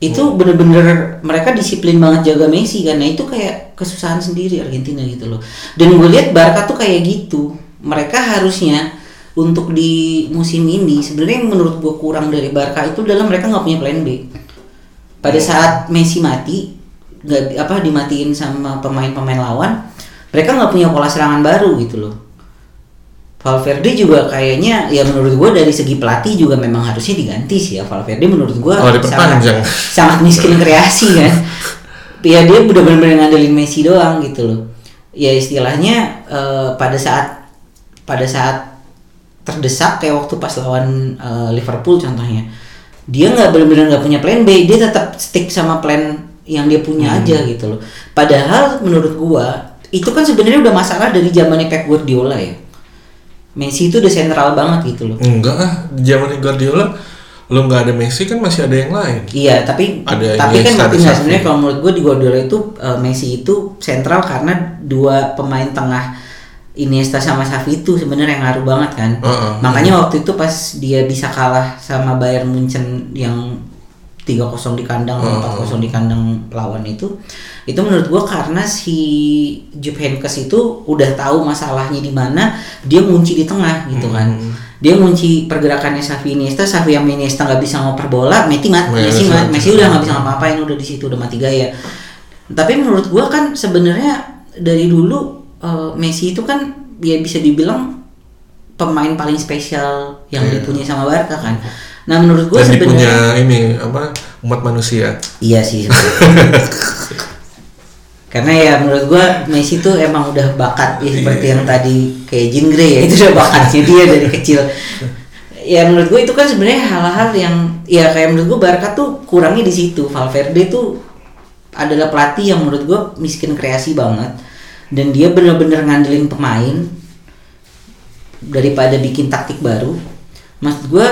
itu bener-bener mereka disiplin banget jaga Messi karena itu kayak kesusahan sendiri Argentina gitu loh. Dan gue lihat Barca tuh kayak gitu. Mereka harusnya untuk di musim ini sebenarnya menurut gue kurang dari Barca itu adalah mereka nggak punya plan B. Pada saat Messi mati nggak apa dimatiin sama pemain-pemain lawan, mereka nggak punya pola serangan baru gitu loh. Valverde juga kayaknya ya menurut gue dari segi pelatih juga memang harusnya diganti sih ya. Valverde menurut gue
Oh, diperpanjang.
sangat miskin kreasi kan ya dia udah bener-bener ngandelin Messi doang gitu loh. Ya istilahnya eh, pada saat pada saat terdesak kayak waktu pas lawan eh, Liverpool contohnya dia nggak bener-bener nggak punya plan B dia tetap stick sama plan yang dia punya aja gitu loh. Padahal menurut gua itu kan sebenarnya udah masalah dari zamannya Pep Guardiola ya Messi itu udah sentral banget gitu loh
Enggak ah, di zaman Guardiola lu nggak ada Messi kan masih ada yang lain.
Iya, tapi
Ada
tapi kan enggak
Xavi.
sebenarnya kalau menurut gue di Guardiola itu eh, Messi itu sentral karena dua pemain tengah Iniesta sama Xavi itu sebenarnya yang ngaruh banget kan.
Heeh.
Makanya waktu itu pas dia bisa kalah sama Bayern Munchen yang 3-0 di kandang,
Heeh.
4-0 di kandang lawan itu itu menurut gua karena si Jupp Heynckes itu udah tahu masalahnya di mana dia ngunci di tengah gitu kan
Hmm.
dia ngunci pergerakannya Xavi Iniesta Xavi sama Iniesta nggak bisa ngoper bola Messi mat
Iya,
Messi,
Messi mati.
Udah nggak bisa ngapa-ngapain udah di situ udah mati gaya tapi menurut gua kan sebenarnya dari dulu eh, Messi itu kan ya bisa dibilang pemain paling spesial yang
Iya.
dipunyai sama Barca kan nah menurut
dia punya
sebenarnya
ini apa umat manusia.
Iya sih. Karena ya menurut gua Messi tuh emang udah bakat ya seperti
Iya.
yang tadi kayak Jean Grey ya itu udah bakatnya dia dari kecil. Ya menurut gua itu kan sebenarnya hal-hal yang ya kayak menurut gua Barca tuh kurangnya di situ. Valverde tuh adalah pelatih yang menurut gue miskin kreasi banget dan dia bener-bener ngandelin pemain daripada bikin taktik baru. Maksud gue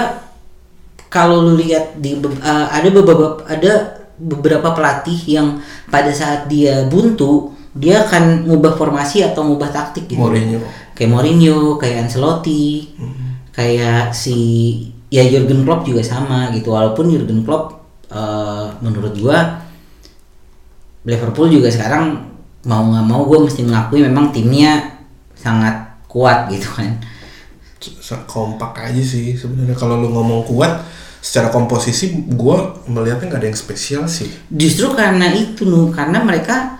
kalau lu lihat di uh, ada beberapa ada beberapa pelatih yang pada saat dia buntu dia akan ngubah formasi atau ngubah taktik gitu.
Mourinho.
Kayak Mourinho, kayak Ancelotti, kayak si ya Jurgen Klopp juga sama gitu. Walaupun Jurgen Klopp uh, menurut gua Liverpool juga sekarang mau nggak mau gue mesti mengakui memang timnya sangat kuat gitu kan.
Kompak aja sih sebenarnya kalau lu ngomong kuat secara komposisi gua melihatnya nggak ada yang spesial sih.
Justru karena itu nu. Karena mereka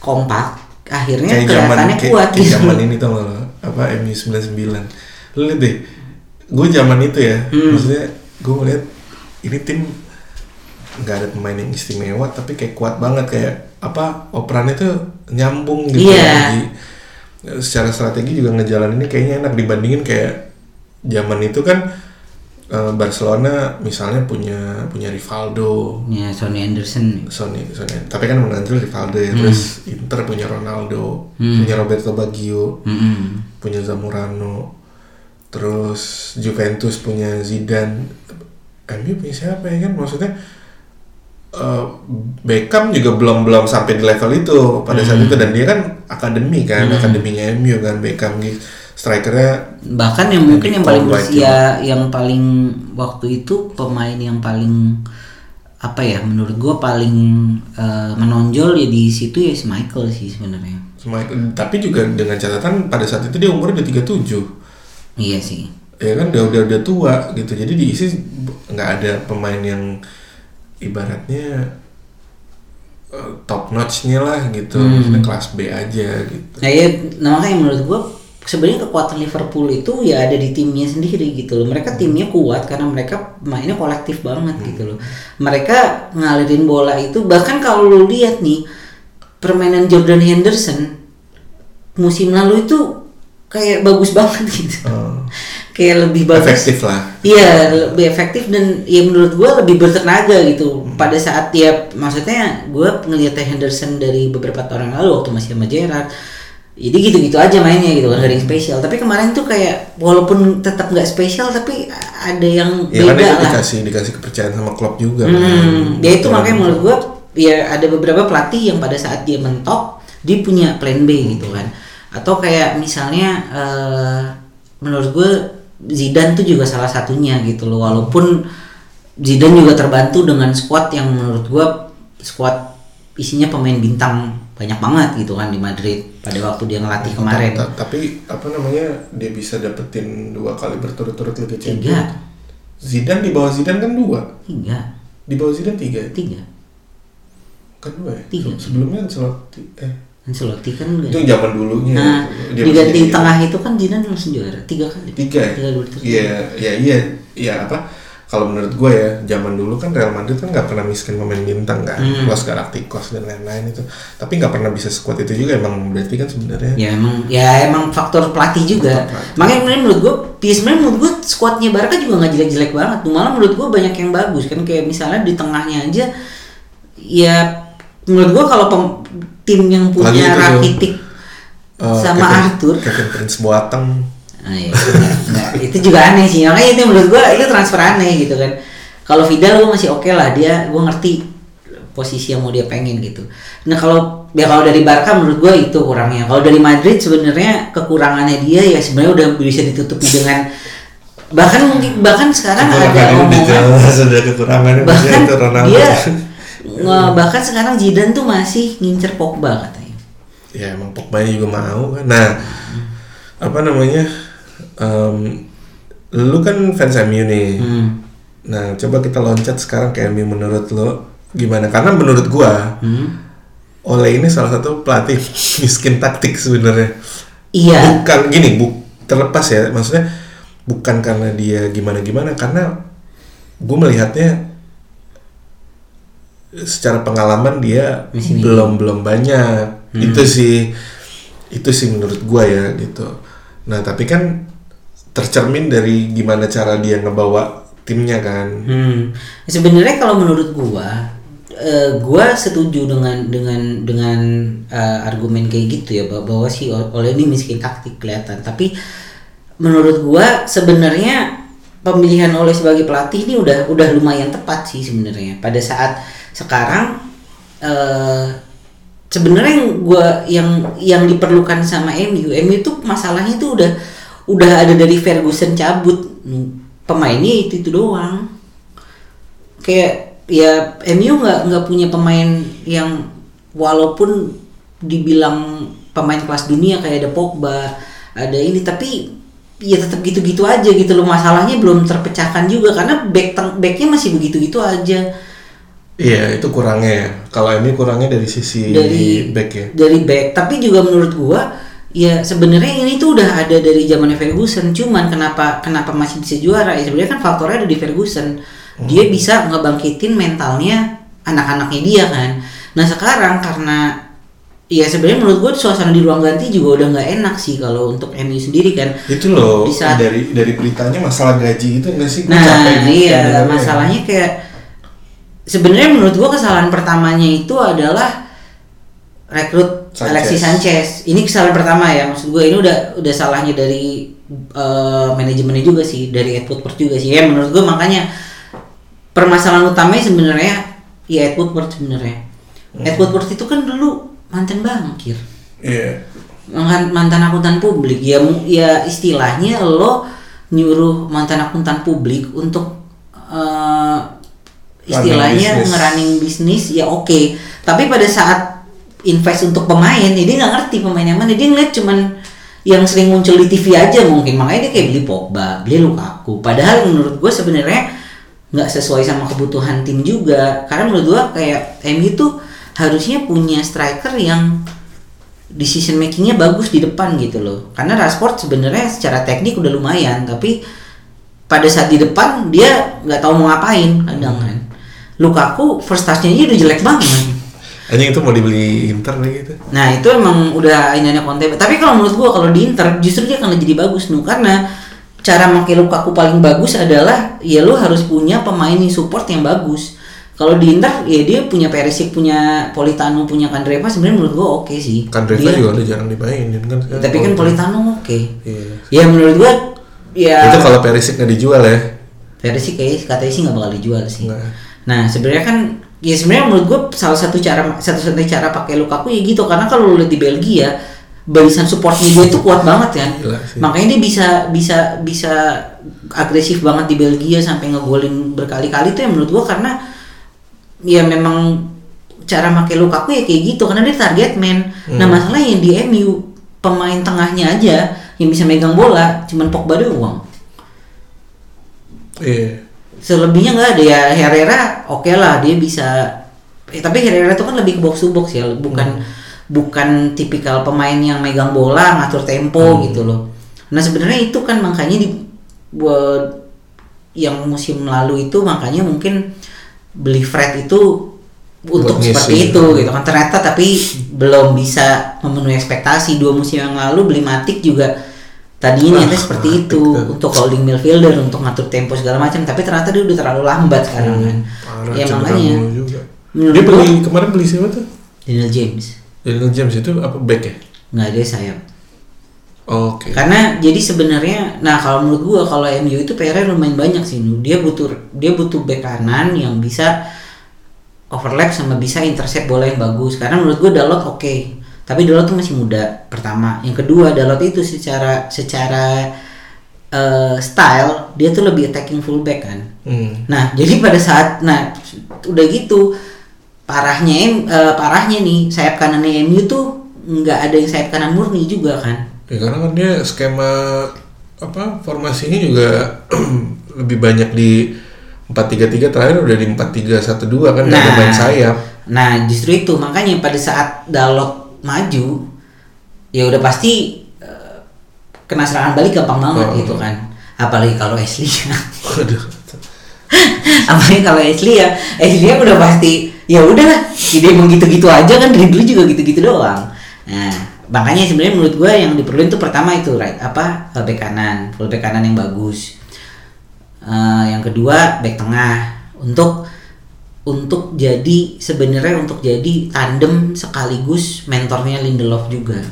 kompak. Akhirnya
kayak zaman
kelihatannya
kayak,
kuat
kayak
gitu.
zaman ini tau gak apa MU 99 lu lihat deh. Gue zaman itu ya.
Hmm.
maksudnya gue ngeliat ini tim nggak ada pemain yang istimewa tapi kayak kuat banget. Kayak apa operannya tuh nyambung gitu
Iya.
Jadi, secara strategi juga ngejalan ini kayaknya enak. Dibandingin kayak zaman itu kan eh, Barcelona misalnya punya punya Rivaldo
Ya Sonny Anderson.
Sony, Sony. Tapi kan mengantul Rivaldo ya. Terus Inter punya Ronaldo, punya Roberto Baggio,
Mm-mm.
punya Zamorano. Terus Juventus punya Zidane. MU punya siapa ya kan? Maksudnya eh, Beckham juga belum belum sampai di level itu pada saat itu dan dia kan akademi kan, akademinya MU kan Beckham gitu. Strikernya
bahkan yang mungkin yang paling berusia yang paling waktu itu pemain yang paling apa ya menurut gua paling eh, menonjol ya di situ ya si Michael sih sebenarnya.
Michael- tapi juga dengan catatan pada saat itu dia umurnya udah 37
iya sih.
Ya kan udah udah udah tua gitu. Jadi diisi nggak ada pemain yang ibaratnya eh, top notchnya lah gitu. Maksudnya kelas B aja gitu.
Nah ya nah, makanya menurut gua sebenarnya kekuatan Liverpool itu ya ada di timnya sendiri gitu loh. Mereka timnya kuat karena mereka mainnya kolektif banget gitu loh. Mereka ngalirin bola itu bahkan kalau lu lihat nih permainan Jordan Henderson musim lalu itu kayak bagus banget gitu.
Eh,
kayak lebih bagus.
Efektif lah.
Iya lebih efektif dan ya menurut gue lebih bertenaga gitu. Pada saat dia maksudnya gue ngeliat Henderson dari beberapa tahun lalu waktu masih sama Gerrard jadi gitu-gitu aja mainnya gitu kan gak spesial tapi kemarin tuh kayak walaupun tetap nggak spesial tapi ada yang
ya kan
beda
dia
lah
dikasih dikasih kepercayaan sama klub juga
Hmm,
kan.
dia itu
Gitu.
makanya menurut gua ya ada beberapa pelatih yang pada saat dia mentok dia punya plan B gitu kan. Atau kayak misalnya eh, menurut gua Zidane tuh juga salah satunya gitu loh. Walaupun Zidane juga terbantu dengan squad yang menurut gua squad isinya pemain bintang banyak banget gitu kan di Madrid pada waktu dia ngelatih kemarin.
Ta- tapi apa namanya dia bisa dapetin dua kali berturut-turut Liga Champions
Tiga,
Zidane di bawah Zidane kan dua
tiga,
di bawah Zidane tiga ya?
tiga.
kan dua ya
Tiga.
sebelumnya Ancelotti eh
Ancelotti kan enggak.
itu zaman dulunya
Nah,
Dia
di ganti tengah itu kan Zidane langsung juara tiga kali.
tiga ya?
Tiga dua
iya iya iya iya apa kalau menurut gue ya zaman dulu kan Real Madrid kan nggak pernah miskin pemain bintang kan
Hmm.
Los Galacticos dan lain-lain itu tapi nggak pernah bisa sekuat itu juga emang berarti kan sebenarnya
Ya emang ya emang faktor pelatih juga.
Faktor pelatih.
Makanya menurut gue, sebenarnya menurut gue skuadnya Barca juga nggak jelek-jelek banget. Malah menurut gue banyak yang bagus kan kayak misalnya di tengahnya aja ya menurut gue kalau tim yang punya Rakitic
eh,
sama
Kevin,
Arthur
Kevin Prince Boateng
Ah, iya, enggak. itu juga aneh sih. Makanya itu menurut gua itu transfer aneh gitu kan. Kalau Vidal gua masih oke lah dia gua ngerti posisi yang mau dia pengen gitu. Nah kalau ya kalau dari Barca menurut gua itu kurangnya. Kalau dari Madrid sebenarnya kekurangannya dia ya sebenarnya udah bisa ditutupi dengan bahkan mungkin bahkan sekarang ada omongan
jelas ada kekurangannya
bahkan
itu Ronaldo.
dia nge- bahkan sekarang Zidane tuh masih ngincer Pogba katanya.
Ya emang Pogba juga mau kan. Nah apa namanya em, lu kan fans MU nih.
Hmm.
nah coba kita loncat sekarang ke MU menurut lo gimana? Karena menurut gua
Hmm.
Ole ini salah satu pelatih miskin taktik sebenarnya.
Iya.
Bukan gini bu terlepas ya. Maksudnya bukan karena dia gimana gimana karena gue melihatnya secara pengalaman dia
Masih
belum belum banyak. Itu sih itu sih menurut gue ya gitu. Nah tapi kan tercermin dari gimana cara dia ngebawa timnya kan.
Hmm. Sebenarnya kalau menurut gua eh, gua setuju dengan dengan dengan eh, argumen kayak gitu ya bahwa, si oleh ini miskin taktik kelihatan. Tapi menurut gua sebenarnya pemilihan oleh sebagai pelatih ini udah udah lumayan tepat sih sebenarnya. Pada saat sekarang eh sebenarnya yang gua yang yang diperlukan sama MU MU itu masalahnya itu udah udah ada dari Ferguson cabut. Pemainnya itu itu doang. Kayak ya MU nggak nggak punya pemain yang walaupun dibilang pemain kelas dunia kayak ada Pogba ada ini tapi ya tetap gitu-gitu aja gitu loh. Masalahnya belum terpecahkan juga karena back backnya masih begitu-gitu aja.
Iya, itu kurangnya ya. Kalau ini kurangnya dari sisi
Dari-
back ya.
dari back. Tapi juga menurut gua ya sebenarnya ini tuh udah ada dari zaman Ferguson. Cuman kenapa kenapa masih bisa juara? Ya sebenarnya kan faktornya ada di Ferguson. Dia bisa ngebangkitin mentalnya anak-anaknya dia kan? Nah sekarang karena ya sebenarnya menurut gua suasana di ruang ganti juga udah nggak enak sih kalau untuk MU sendiri kan?
Itu loh
Di saat-
dari dari beritanya masalah gaji itu enggak sih?
Nah,
capek
iya masalahnya kayak sebenarnya menurut gua kesalahan pertamanya itu adalah rekrut
Sanchez.
Alexis Sanchez. Ini kesalahan pertama ya. Maksud gua ini udah udah salahnya dari eh, manajemennya juga sih, dari Ed Woodward juga sih. Ya menurut gua makanya permasalahan utamanya sebenarnya ya Ed Woodward sebenarnya. Ed Woodward itu kan dulu mantan bankir
Iya.
mantan mantan akuntan publik ya ya istilahnya lo nyuruh mantan akuntan publik untuk eh, istilahnya ngerunning bisnis ya oke tapi pada saat invest untuk pemain ya dia nggak ngerti pemain yang mana. Dia ngeliat cuman yang sering muncul di TV aja mungkin. Makanya dia kayak beli Pogba beli Lukaku. Padahal menurut gue sebenarnya nggak sesuai sama kebutuhan tim juga. Karena menurut gue kayak MU tuh harusnya punya striker yang decision makingnya bagus di depan gitu loh. Karena Rashford sebenarnya secara teknik udah lumayan tapi pada saat di depan dia nggak tahu mau ngapain. Kadang kan. Lukaku first touch-nya aja udah jelek banget
Anjing itu mau dibeli Inter nih gitu.
nah itu emang udah ininya konten tapi kalau menurut gua kalau di Inter justru dia akan jadi bagus nu karena cara pakai Lukaku paling bagus adalah ya lu harus punya pemain yang support yang bagus kalau di Inter ya dia punya Perisic punya Politano punya Kandreva sebenarnya menurut gua oke sih
Kan Dreva
Dia-
juga udah jarang dimainin kan. sekarang.
tapi kan Politano oke
Iya.
ya menurut gua ya
Itu kalau Perisic nggak dijual ya.
Perisic kayak katanya sih nggak bakal dijual sih
Nggak.
nah sebenarnya kan ya sebenarnya menurut gua salah satu cara satu-satunya cara pakai Lukaku ya gitu karena kalau lu lihat di Belgia barisan supportnya dia itu kuat banget kan
Gila sih.
makanya dia bisa bisa bisa agresif banget di Belgia sampai ngegolin berkali-kali itu ya menurut gua karena ya memang cara pakai Lukaku ya kayak gitu karena dia target man nah
Hmm.
masalahnya di MU pemain tengahnya aja yang bisa megang bola cuman Pogba doang
Iya.
Selebihnya nggak ada. Ya Herrera oke lah dia bisa. Eh, tapi Herrera itu kan lebih ke box to box ya bukan bukan tipikal pemain yang megang bola ngatur tempo gitu loh. Nah sebenarnya itu kan makanya di buat yang musim lalu itu makanya mungkin beli Fred itu untuk
Buat ngisi.
seperti itu gitu kan. Ternyata tapi belum bisa memenuhi ekspektasi. Dua musim yang lalu beli Matic juga tadinya
Ah,
niatnya seperti itu untuk holding midfielder untuk ngatur tempo segala macam tapi ternyata dia udah terlalu lambat sekarang kan ya makanya
Dia beli kemarin beli siapa tuh?
Daniel James
Daniel James itu apa back ya?
nggak ada sayap
Oke.
karena jadi sebenarnya nah kalau menurut gua kalau MU itu PR-nya lumayan banyak sih Nu. dia butuh dia butuh back kanan yang bisa overlap sama bisa intercept bola yang bagus karena menurut gua Dalot oke tapi Dalot tuh masih muda pertama yang kedua Dalot itu secara secara eh, style dia tuh lebih attacking fullback kan
Hmm.
Nah, jadi pada saat nah udah gitu parahnya eh, parahnya nih sayap kanannya MU tuh nggak ada yang sayap kanan murni juga kan.
Ya karena kan dia skema apa formasinya juga lebih banyak di 4-3-3 terakhir udah di 4-3-1-2 kan nggak ada main sayap.
Nah, justru itu makanya pada saat Dalot maju ya udah pasti eh, kena serangan balik gampang banget
Oh.
gitu kan. Apalagi kalau Ashley
Waduh.
apalagi kalau Ashley ya Ashley ya udah pasti ya udahlah dia emang gitu-gitu aja kan dribble juga gitu-gitu doang nah makanya sebenarnya menurut gue yang diperluin tuh pertama itu right apa eh, back kanan full back kanan yang bagus Eh, yang kedua back tengah untuk untuk jadi sebenarnya untuk jadi tandem sekaligus mentornya Lindelof juga.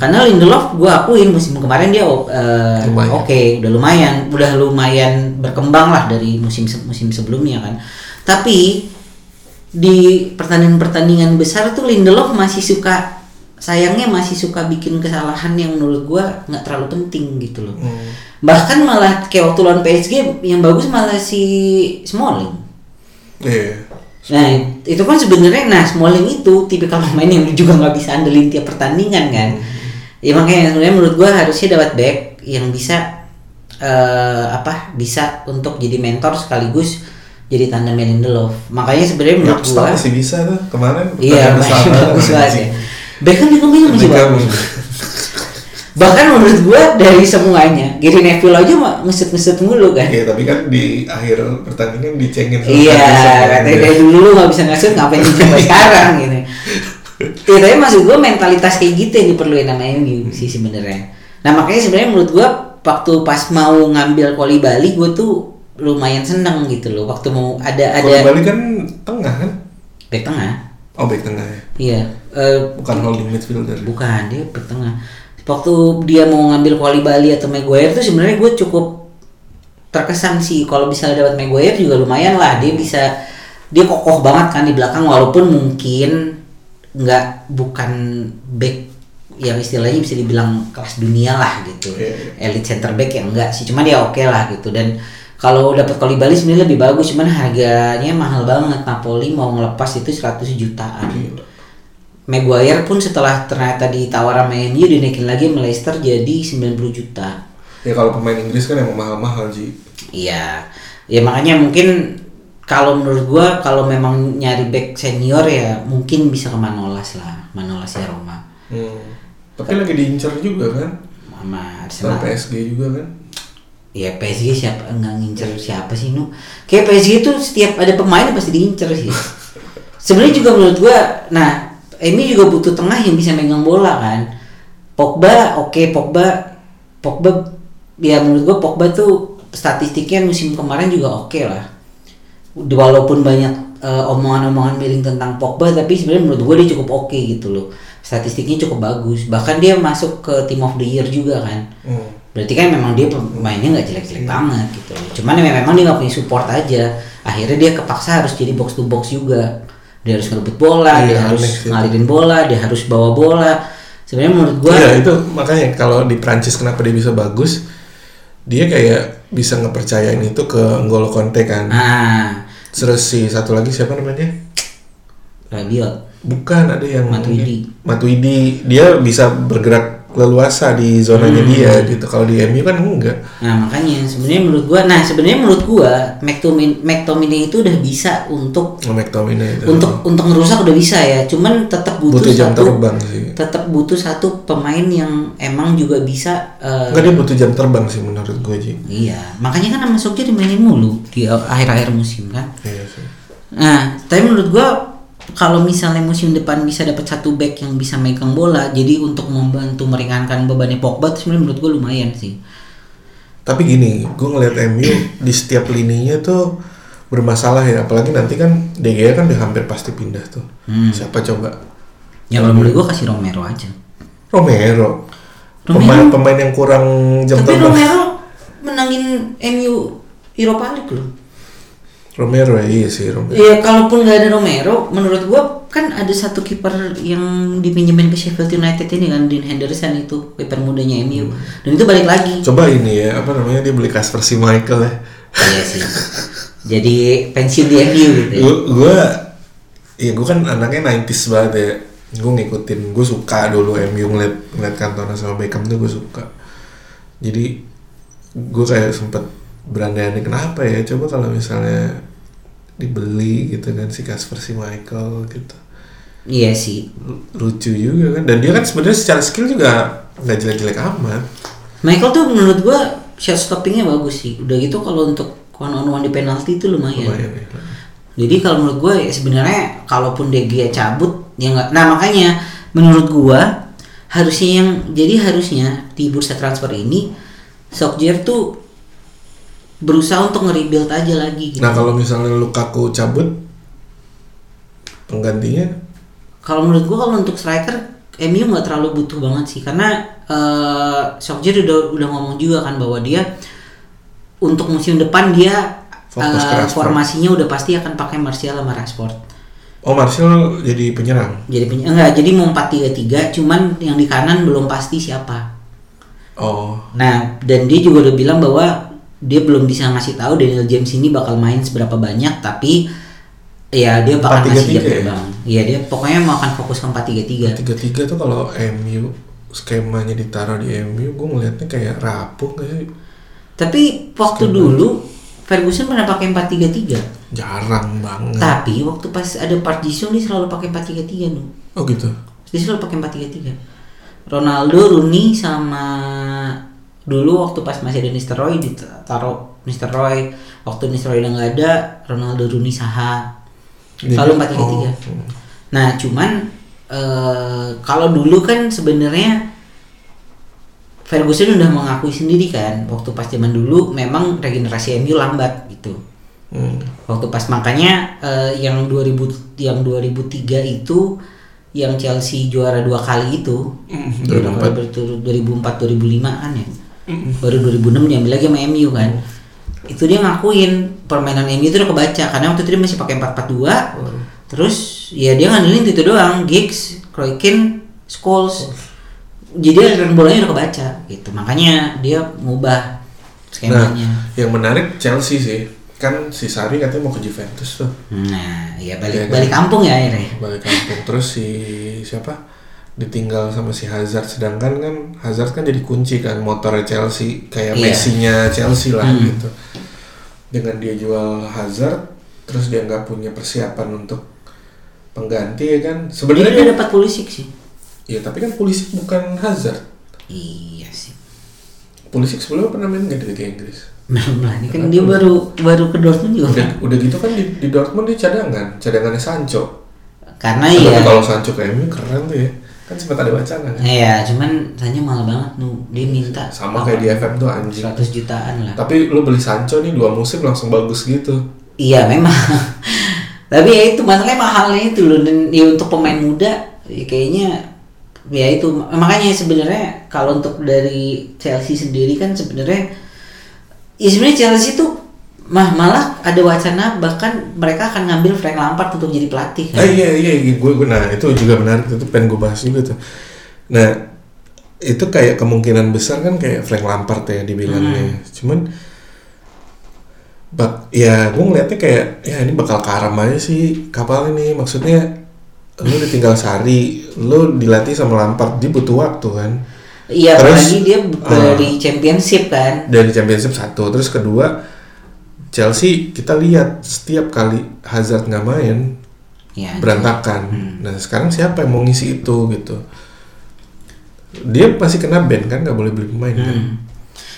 Karena Lindelof gue akuin musim kemarin dia uh, oke udah lumayan udah lumayan berkembang lah dari musim musim sebelumnya kan. Tapi di pertandingan-pertandingan besar tuh Lindelof masih suka sayangnya masih suka bikin kesalahan yang menurut gua nggak terlalu penting gitu loh.
Hmm.
Bahkan malah kayak waktu lawan PSG yang bagus malah si Smalling.
Iya.
Nah itu kan sebenarnya nah Smalling itu tipikal pemain yang juga nggak bisa andelin tiap pertandingan kan. Ya makanya sebenarnya menurut gua harusnya dapat back yang bisa eh apa bisa untuk jadi mentor sekaligus jadi tandemnya Lindelof. Makanya sebenarnya menurut gua
masih bisa tuh kemarin.
Iya, main
bersama,
bagus banget ya. Beckham juga main masih bagus. Bahkan menurut gua dari semuanya, Gary Neville aja mah ngeset-ngeset mulu kan.
Iya tapi kan di akhir pertandingan dicengin sama
Iya, katanya dari dulu lu gak bisa ngeset ngapain sampai sekarang gitu. Ya, tapi maksud gua mentalitas kayak gitu yang diperluin sama MU sih sebenarnya. Nah makanya sebenarnya menurut gua waktu pas mau ngambil Koli Bali gua tuh lumayan seneng gitu loh waktu mau ada ada
Bali kan tengah kan?
back tengah
Oh back tengah ya.
iya eh,
Bukan holding midfielder.
Bukan, dia back tengah. Waktu dia mau ngambil Kuali Bali atau Maguire tuh sebenarnya gue cukup terkesan sih. Kalau misalnya dapat Maguire juga lumayan lah. Dia bisa dia kokoh banget kan di belakang walaupun mungkin nggak bukan back yang istilahnya bisa dibilang kelas dunia lah gitu.
Iya,
elite center back yang enggak sih. Cuman dia oke lah gitu. Dan kalau dapat Kuali Bali sebenarnya lebih bagus. Cuman harganya mahal banget. Napoli mau ngelepas itu 100 jutaan.
Gila.
Maguire pun setelah ternyata ditawar sama MU dinaikin lagi sama Leicester jadi 90 juta.
Ya kalau pemain Inggris kan emang mahal-mahal Ji.
Iya. Ya makanya mungkin kalau menurut gua kalau memang nyari back senior ya mungkin bisa ke Manolas lah. Manolas ya Roma.
Hmm. Tapi lagi diincar juga kan?
Sama
Sama
Arsenal.
PSG juga kan?
Ya PSG siapa nggak ngincer siapa sih nu? Kayak PSG itu setiap ada pemain pasti diincer sih. Sebenarnya juga menurut gua, nah ini juga butuh tengah yang bisa megang bola kan. Pogba, oke Pogba, Pogba ya menurut gua Pogba tuh statistiknya musim kemarin juga oke lah. Walaupun banyak eh, omongan-omongan miring tentang Pogba, tapi sebenarnya menurut gua dia cukup oke gitu loh. Statistiknya cukup bagus. Bahkan dia masuk ke Team of the Year juga kan
Hmm.
berarti kan memang dia pemainnya nggak jelek-jelek banget gitu cuman ya memang dia nggak punya support aja akhirnya dia kepaksa harus jadi box to box juga dia harus ngerebut bola
Iya,
dia harus ngalirin bola dia harus bawa bola. Sebenarnya menurut gua
Iya itu makanya kalau di Prancis kenapa dia bisa bagus? Dia kayak bisa ngepercayain itu ke N'Golo Conte kan.
Ah.
Terus si satu lagi siapa namanya?
Rabiot.
Bukan ada yang
Matuidi.
Matuidi. Dia bisa bergerak leluasa di zonanya
Hmm.
dia gitu. Kalau di MU kan enggak.
Nah makanya sebenarnya menurut gua nah sebenarnya menurut gua McTominay McTominay itu udah bisa untuk
oh, McTominay itu.
untuk untuk ngerusak udah bisa ya. Cuman tetap butuh,
butuh jam
satu
terbang sih.
tetap butuh satu pemain yang emang juga bisa eh,
enggak dia butuh jam terbang sih menurut gue Ji.
Iya, makanya kan Sokja dimainin mulu di akhir-akhir musim kan.
iya sih.
Nah, tapi menurut gua kalau misalnya musim depan bisa dapat satu back yang bisa megang bola, jadi untuk membantu meringankan bebannya Pogba, sebenarnya menurut gua lumayan sih.
Tapi gini, gue ngeliat MU di setiap lininya tuh bermasalah ya. Apalagi nanti kan De Gea kan udah hampir pasti pindah tuh.
Hmm.
Siapa coba?
Ya kalau menurut gua kasih Romero aja.
Romero.
Romero.
Pemain pemain yang kurang jam
tapi. Romero menangin MU Europa League loh.
Romero ya iya sih Romero.
Iya, kalaupun nggak ada Romero, menurut gua kan ada satu kiper yang dipinjemin ke Sheffield United ini kan, Dean Henderson itu kiper mudanya MU. Dan itu balik lagi.
Coba ini ya apa namanya dia beli Kasper si Michael ya.
Iya sih. Jadi pensiun di MU gitu. ya.
Gue gue iya gue kan anaknya 90s banget ya. Gue ngikutin, gue suka dulu MU ngeliat ngeliat Cantona sama Beckham tuh gue suka. Jadi gue kayak sempet berandai-andai kenapa ya coba kalau misalnya dibeli gitu kan si Kasper si Michael gitu
Iya sih.
Lu- lucu juga kan dan dia kan sebenarnya secara skill juga nggak jelek-jelek amat
Michael tuh menurut gua shot stoppingnya bagus sih. Udah gitu kalau untuk one on one di penalti itu lumayan.
lumayan ya
Jadi kalau menurut gua ya sebenarnya kalaupun De Gea cabut ya nggak. Nah makanya menurut gua harusnya yang jadi harusnya di bursa transfer ini Solskjaer tuh berusaha untuk nge-rebuild aja lagi gitu.
nah kalau misalnya Lukaku cabut penggantinya
Kalau menurut gua kalau untuk striker MU nggak terlalu butuh banget sih karena uh, udah udah ngomong juga kan bahwa dia untuk musim depan dia
Fokus
uh, formasinya udah pasti akan pakai Martial sama Rashford.
oh Martial jadi penyerang
Jadi peny- enggak, jadi mau 4-3-3 cuman yang di kanan belum pasti siapa.
oh
Nah, dan dia juga udah bilang bahwa dia belum bisa ngasih tahu Daniel James ini bakal main seberapa banyak tapi ya dia bakal
4-3-3
ngasih jam
ya?
terbang. Iya, dia pokoknya mau akan fokus ke 4-3-3.
tiga tiga tuh kalau MU skemanya ditaruh di MU gue ngelihatnya kayak rapuh sih
Tapi waktu dulu Ferguson pernah pakai 4-3-3.
jarang banget
Tapi waktu pas ada Park Ji-sung dia selalu pakai 4-3-3 nu.
oh gitu
Dia selalu pakai 4-3-3. Ronaldo, Rooney sama dulu waktu pas masih ada Nistelrooy ditaruh Nistelrooy waktu Nistelrooy udah nggak ada Ronaldo, Rooney, Saha selalu 4-3-3.
Oh,
Nah, cuman eh, kalau dulu kan sebenarnya Ferguson udah mengakui sendiri kan waktu pas zaman dulu memang regenerasi MU lambat gitu.
hmm.
Waktu pas makanya eh, yang 2000 yang 2003 itu yang Chelsea juara dua kali itu
Hmm,
dua
2004.
kali berturut 2004 2005 kan ya. Baru 2006 diambil lagi sama MU kan. Itu dia ngakuin permainan MU itu udah kebaca karena waktu itu dia masih pakai 442 Terus ya dia ngandelin itu doang, Giggs, Kroikin, Scholes. Jadi aliran bolanya udah kebaca gitu. Makanya dia ngubah
nah
skemanya.
yang menarik Chelsea sih kan si Sari katanya mau ke Juventus tuh
Nah, ya
Iya
balik
kan?
balik kampung ya akhirnya.
balik kampung terus si siapa ditinggal sama si Hazard sedangkan kan Hazard kan jadi kunci kan motornya Chelsea kayak
Iya.
Messi-nya Chelsea lah
Hmm.
gitu dengan dia jual Hazard terus dia nggak punya persiapan untuk pengganti ya kan
Dia
sebenarnya kan
dapat Pulisic sih.
ya tapi kan Pulisic bukan Hazard
Iya sih.
Pulisic sebelumnya pernah main nggak di Liga Inggris
Belum lah, ini kan dia baru baru ke Dortmund juga.
udah udah gitu kan di, di Dortmund dia cadangan cadangannya Sancho
Karena
Tapi
ya
kalau Sancho MU keren tuh ya kan sempat ada wacana kan
Iya, cuman tanya mahal banget nu. Dia minta
sama kayak di FM tuh anjing
100 jutaan lah.
Tapi lu beli Sancho nih dua musim langsung bagus gitu.
Iya memang. Tapi ya itu masalahnya mahalnya itu loh dan ya untuk pemain muda ya kayaknya ya itu makanya sebenarnya kalau untuk dari Chelsea sendiri kan sebenarnya ya sebenarnya Chelsea tuh mah malah ada wacana bahkan mereka akan ngambil Frank Lampard untuk jadi pelatih kan.
Eh iya iya, iya. gue gue nah itu juga menarik itu pengen gue bahas juga tuh. Nah itu kayak kemungkinan besar kan kayak Frank Lampard ya dibilangnya. Cuman bak ya gue ngeliatnya kayak ya ini bakal karam aja sih kapal ini maksudnya lu ditinggal Sari, lu dilatih sama Lampard, dia butuh waktu kan.
Iya apalagi dia
ah.
dari championship kan.
dari championship satu terus kedua Chelsea kita lihat setiap kali Hazard nggak main
Ya,
berantakan
Hmm.
nah sekarang siapa yang mau ngisi itu gitu dia pasti kena ban kan nggak boleh beli pemain kan
Hmm.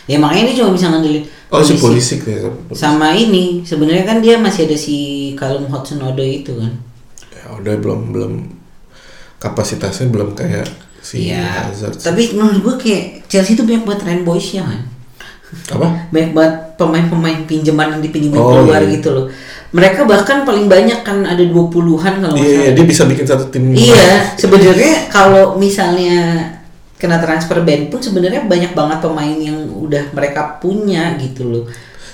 Ya makanya dia cuma bisa ngandelin
oh si.
Pulisic
ya
sama ini sebenarnya kan dia masih ada si Callum Hudson-Odoi itu kan
ya udah belum belum kapasitasnya belum kayak si
Iya.
Hazard
tapi menurut gua kayak Chelsea itu banyak banget trend boys ya kan
apa?
Banyak banget pemain-pemain pinjaman yang dipinjemin
Oh,
keluar
iya.
gitu loh. Mereka bahkan paling banyak kan ada 20-an kalau
iya iya dia bisa bikin satu tim
Iya, sebenarnya kalau misalnya kena transfer ban pun sebenarnya banyak banget pemain yang udah mereka punya gitu loh.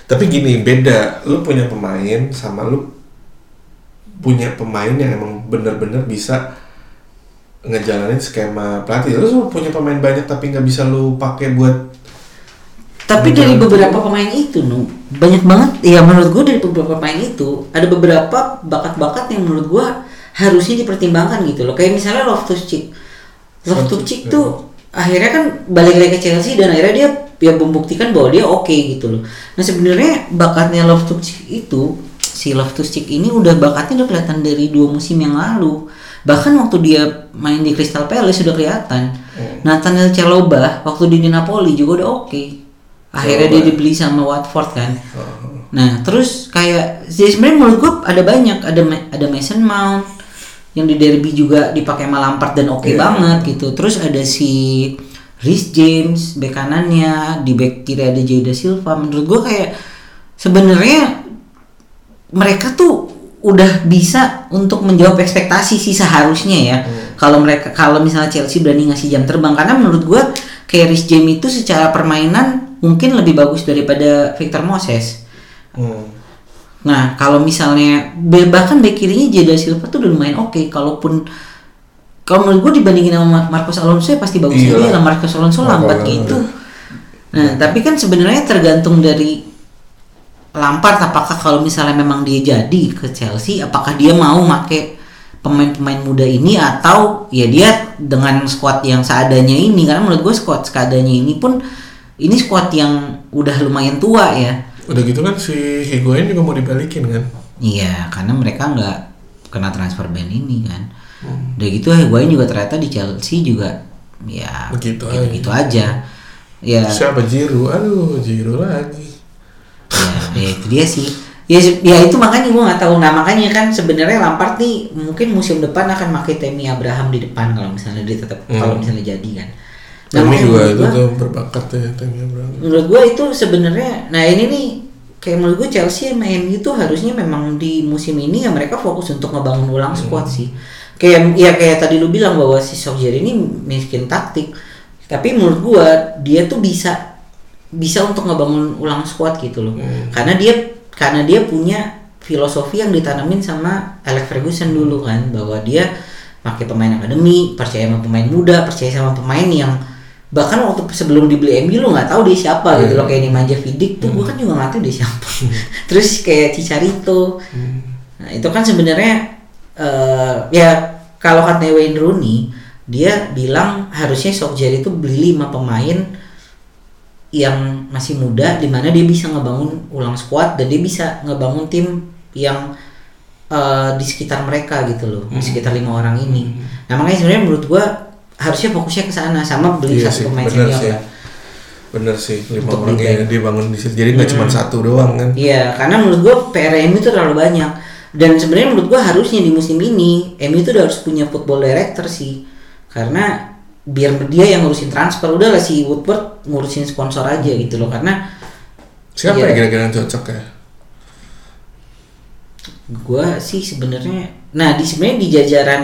tapi gini beda. Lu punya pemain sama lu punya pemain yang emang bener-bener bisa ngejalanin skema pelatih. Lu punya pemain banyak tapi nggak bisa lu pakai buat
Tapi dari beberapa pemain itu, nu banyak banget. Ya menurut gue dari beberapa pemain itu ada beberapa bakat-bakat yang menurut gue harusnya dipertimbangkan gitu loh. Kayak misalnya Loftus Cheek. Loftus Cheek tuh akhirnya kan balik lagi ke Chelsea dan akhirnya dia ya membuktikan bahwa dia oke gitu loh. Nah sebenarnya bakatnya Loftus Cheek itu si Loftus Cheek ini udah bakatnya udah kelihatan dari dua musim yang lalu. Bahkan waktu dia main di Crystal Palace sudah kelihatan. Nathaniel Chalobah waktu di Napoli juga udah oke. Akhirnya dia dibeli sama Watford kan.
Oh.
Nah, terus kayak jadi sebenarnya menurut gue ada banyak, ada ada Mason Mount yang di derby juga dipakai sama Lampard dan oke
Iya.
banget gitu. Terus ada si Rhys James bek kanannya, di bek kiri ada Jada Silva. Menurut gue kayak sebenarnya mereka tuh udah bisa untuk menjawab ekspektasi sih seharusnya ya. Kalau mereka kalau misalnya Chelsea berani ngasih jam terbang karena menurut gua kayak Rhys James itu secara permainan mungkin lebih bagus daripada Victor Moses.
Hmm.
Nah, kalau misalnya bahkan bek kirinya Jada Silva tuh udah lumayan oke kalaupun kalau menurut gue dibandingin sama Marcos Alonso ya pasti bagus
Iya.
dia lah Marcos Alonso lambat gitu. Nah, tapi kan sebenarnya tergantung dari Lampard apakah kalau misalnya memang dia jadi ke Chelsea apakah dia mau make pemain-pemain muda ini atau ya dia dengan squad yang seadanya ini karena menurut gue squad seadanya ini pun ini squad yang udah lumayan tua ya.
Udah gitu kan si Higuain juga mau dibalikin kan?
Iya, karena mereka nggak kena transfer ban ini kan. Udah gitu Higuain juga ternyata di Chelsea juga ya
Begitu
gitu aja. Ya,
Siapa Jiru? Aduh, Jiru lagi.
ya, ya itu dia sih. Ya, ya itu makanya gua nggak tahu. Nah makanya kan sebenarnya Lampard nih mungkin musim depan akan pakai Temi Abraham di depan kalau misalnya dia tetap
Hmm.
kalau misalnya jadi kan. Nah, makanya
juga itu tuh berbakat ya Temi Abraham.
menurut gue itu sebenarnya nah ini nih kayak menurut gue Chelsea sama MU itu harusnya memang di musim ini ya mereka fokus untuk ngebangun ulang squad sih kayak ya kayak tadi lu bilang bahwa si Solskjaer ini miskin taktik tapi menurut gue dia tuh bisa bisa untuk ngebangun ulang squad gitu loh
Hmm.
karena dia karena dia punya filosofi yang ditanamin sama Alex Ferguson dulu kan bahwa dia pakai pemain akademi percaya sama pemain muda percaya sama pemain yang bahkan waktu sebelum dibeli MU lu nggak tahu dia siapa gitu
Iya.
loh. Kayak Nemanja Vidic tuh gua kan juga nggak tahu dia siapa. Terus kayak Cicarito nah itu kan sebenarnya eh ya kalau katanya Wayne Rooney dia bilang harusnya Solskjaer itu beli lima pemain yang masih muda di mana dia bisa ngebangun ulang squad dan dia bisa ngebangun tim yang eh, di sekitar mereka gitu loh. Di sekitar lima orang ini. Nah makanya sebenarnya menurut gua harusnya fokusnya ke sana sama beli
Iya
satu
sih,
pemain
bener
senior
sih.
lah.
Bener sih, lima
Untuk
orang yang
bank.
dia bangun di situ. Jadi nggak cuma satu doang kan?
Iya, karena menurut gua PR MU itu terlalu banyak. Dan sebenarnya menurut gua harusnya di musim ini MU itu udah harus punya football director sih. Karena biar dia yang ngurusin transfer udah lah si Woodward ngurusin sponsor aja gitu loh karena
Siapa
Iya.
ya kira-kira yang cocok ya?
gua sih sebenarnya nah di sebenarnya di jajaran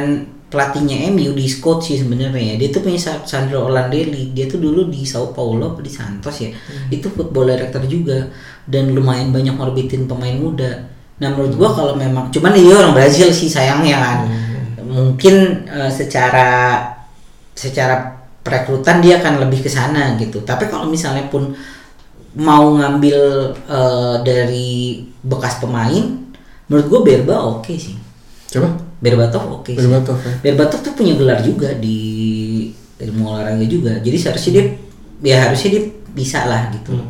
pelatihnya MU di Scott sih sebenarnya ya. Dia tuh punya Sa- Sandro Orlandelli dia tuh dulu di Sao Paulo di Santos ya. Itu football director juga. Dan lumayan banyak ngorbitin pemain muda. Nah menurut gua kalau memang cuman dia orang Brazil sih sayangnya kan. Mungkin eh, secara secara perekrutan dia akan lebih ke sana gitu. Tapi kalau misalnya pun mau ngambil eh, dari bekas pemain menurut gue Berba oke sih.
Coba?
Berbatov oke sih.
Berbatov ya?
Berbatov tuh punya gelar juga di ilmu olahraga juga. Jadi seharusnya dia ya harusnya dia bisa lah gitu. Loh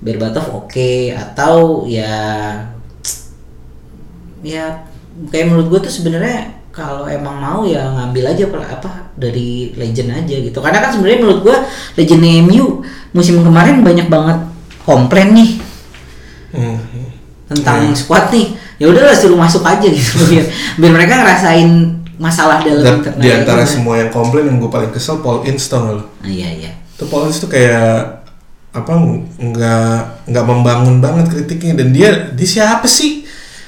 Berbatov oke. Atau ya ya kayak menurut gue tuh sebenarnya kalau emang mau ya ngambil aja apa dari legend aja gitu. Karena kan sebenarnya menurut gue legend MU musim kemarin banyak banget komplain nih
Hmm.
tentang squad nih ya udahlah suruh masuk aja gitu. Biar, biar mereka ngerasain masalah dalam
Dan
internal
di antara
itu.
semua yang komplain yang gue paling kesel Paul Ince tau lo?
Ah, iya iya.
Itu Paul Ince tuh kayak apa nggak nggak membangun banget kritiknya. Dan dia dia siapa sih?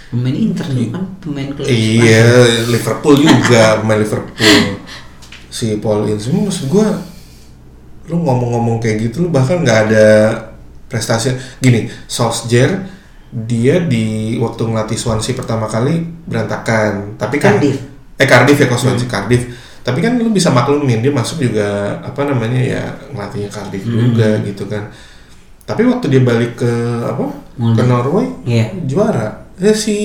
pemain Inter kan pemain klub.
Iya Liverpool juga pemain Liverpool. Si Paul Ince. Maksud gue lu ngomong-ngomong kayak gitu lu bahkan nggak ada prestasi. Gini Solskjaer dia di waktu ngelatih Swansea pertama kali berantakan tapi kan
Cardiff.
eh Cardiff ya kok Swansea Cardiff tapi kan lu bisa maklumin dia masuk juga apa namanya ya ngelatihnya Cardiff juga gitu kan tapi waktu dia balik ke apa ke
Mulai.
Norway
Iya.
juara ya si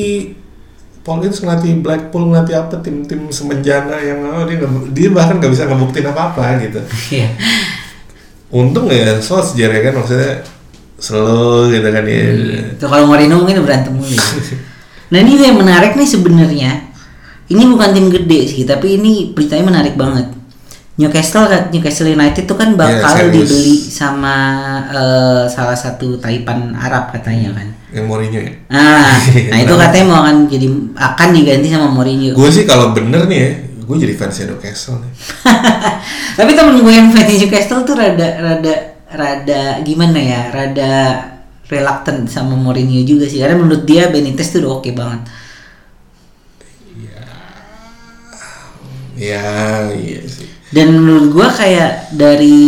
Paul Ince ngelatih Blackpool ngelatih apa tim-tim semenjana yang oh, dia nggak- dia bahkan nggak bisa ngebuktiin apa-apa gitu
Iya.
untung ya Solskjaer ya kan maksudnya slow gitu kan ya
Tuh kalau Mourinho mungkin berantem mulu. ya. nah ini yang menarik nih sebenarnya. Ini bukan tim gede sih, tapi ini beritanya menarik banget. Newcastle kan Newcastle United tuh kan bakal
Iya, serius.
dibeli sama eh, salah satu Taipan Arab katanya kan.
yang Mourinho ya
Nah, nah itu katanya mau akan jadi akan diganti sama Mourinho.
gue sih kalau bener nih ya gue jadi fansnya Newcastle nih
Tapi temen gue yang fans Newcastle tuh rada rada rada gimana ya rada reluctant sama Mourinho juga sih. Karena menurut dia Benitez tuh udah oke okay banget.
Ya iya sih.
Dan menurut gue kayak dari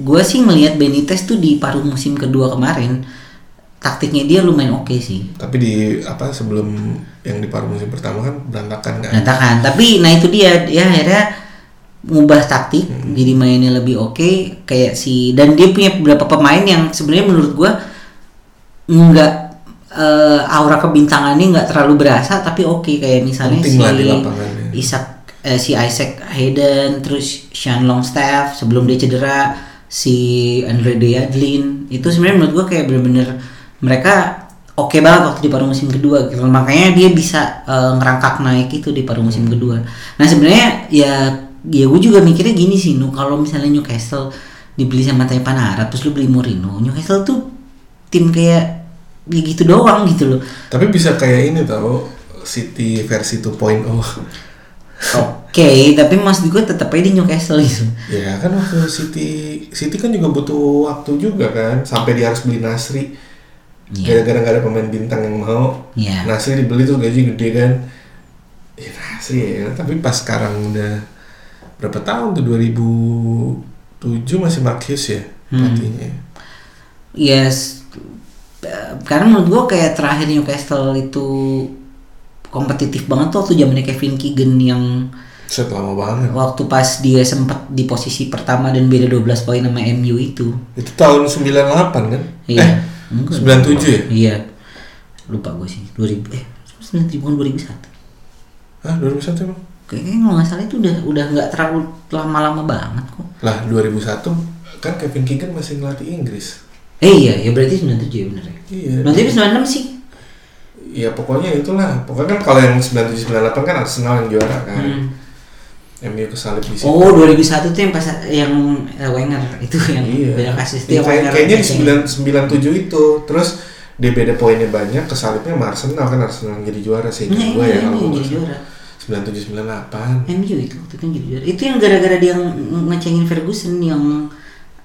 gue sih melihat Benitez tuh di paruh musim kedua kemarin taktiknya dia lumayan oke okay sih.
Tapi di apa sebelum yang di paruh musim pertama kan berantakan kan?
Berantakan. Tapi nah itu dia ya akhirnya ngubah taktik jadi mainnya lebih oke kayak si dan dia punya beberapa pemain yang sebenarnya menurut gua nggak eh, aura kebintangannya nggak terlalu berasa tapi oke kayak misalnya
Penting
si
ya.
Isaac eh, si Isaac Hayden terus Sean Longstaff sebelum dia cedera si Andre Deadlin itu sebenarnya menurut gua kayak bener-bener mereka oke banget waktu di paruh musim kedua gitu. makanya dia bisa eh, ngerangkak naik itu di paruh musim kedua nah sebenarnya ya ya gue juga mikirnya gini sih nu kalau misalnya Newcastle dibeli sama Taipanara terus lu beli Mourinho Newcastle tuh tim kayak ya gitu doang gitu loh
Tapi bisa kayak ini tau City versi 2.0.
oke tapi maksud gue tetap aja di Newcastle gitu
ya kan waktu City City kan juga butuh waktu juga kan sampai dia harus beli Nasri.
Iya.
Gara-gara gak ada pemain bintang yang mau.
Iya.
Nasri dibeli tuh gaji gede kan. Ya Nasri ya, tapi pas sekarang udah berapa tahun tuh 2007 masih Marquis ya pelatihnya.
Yes, eh, karena menurut gue kayak terakhir Newcastle itu kompetitif banget tuh waktu zamannya Kevin Keegan yang
Set lama banget.
waktu pas dia sempat di posisi pertama dan beda 12 poin sama MU itu.
Itu tahun 98 kan?
Iya.
Eh,
Enggak.
97 ya?
Iya. Lupa gue sih. 2000 eh 97 bukan 2001.
Hah, 2001 emang?
Kayaknya kalau nggak salah itu udah udah nggak terlalu lama-lama banget kok.
Lah, 2001 kan Kevin Keegan masih ngelatih Inggris.
Eh iya, ya berarti 97 ya bener ya.
Iya.
Nanti 96 sih.
Ya pokoknya itulah. Pokoknya kan kalau yang 97 98 kan Arsenal yang juara kan.
Hmm.
MU kesalip di situ.
Oh 2001 tuh yang pas yang eh, Wenger itu yang
iya.
beda kasus
Ya,
dia
kayak-
Wenger
kayaknya di
kayaknya.
9 97 itu. Terus dia beda poinnya banyak, kesalipnya sama Arsenal kan Arsenal yang jadi juara sih.
Nah,
Gue
iya,
ya kalau nggak
jadi
salah.
juara.
97 98.
MU itu waktu itu yang jadi juara. Itu yang gara-gara dia nge- ngecengin Ferguson yang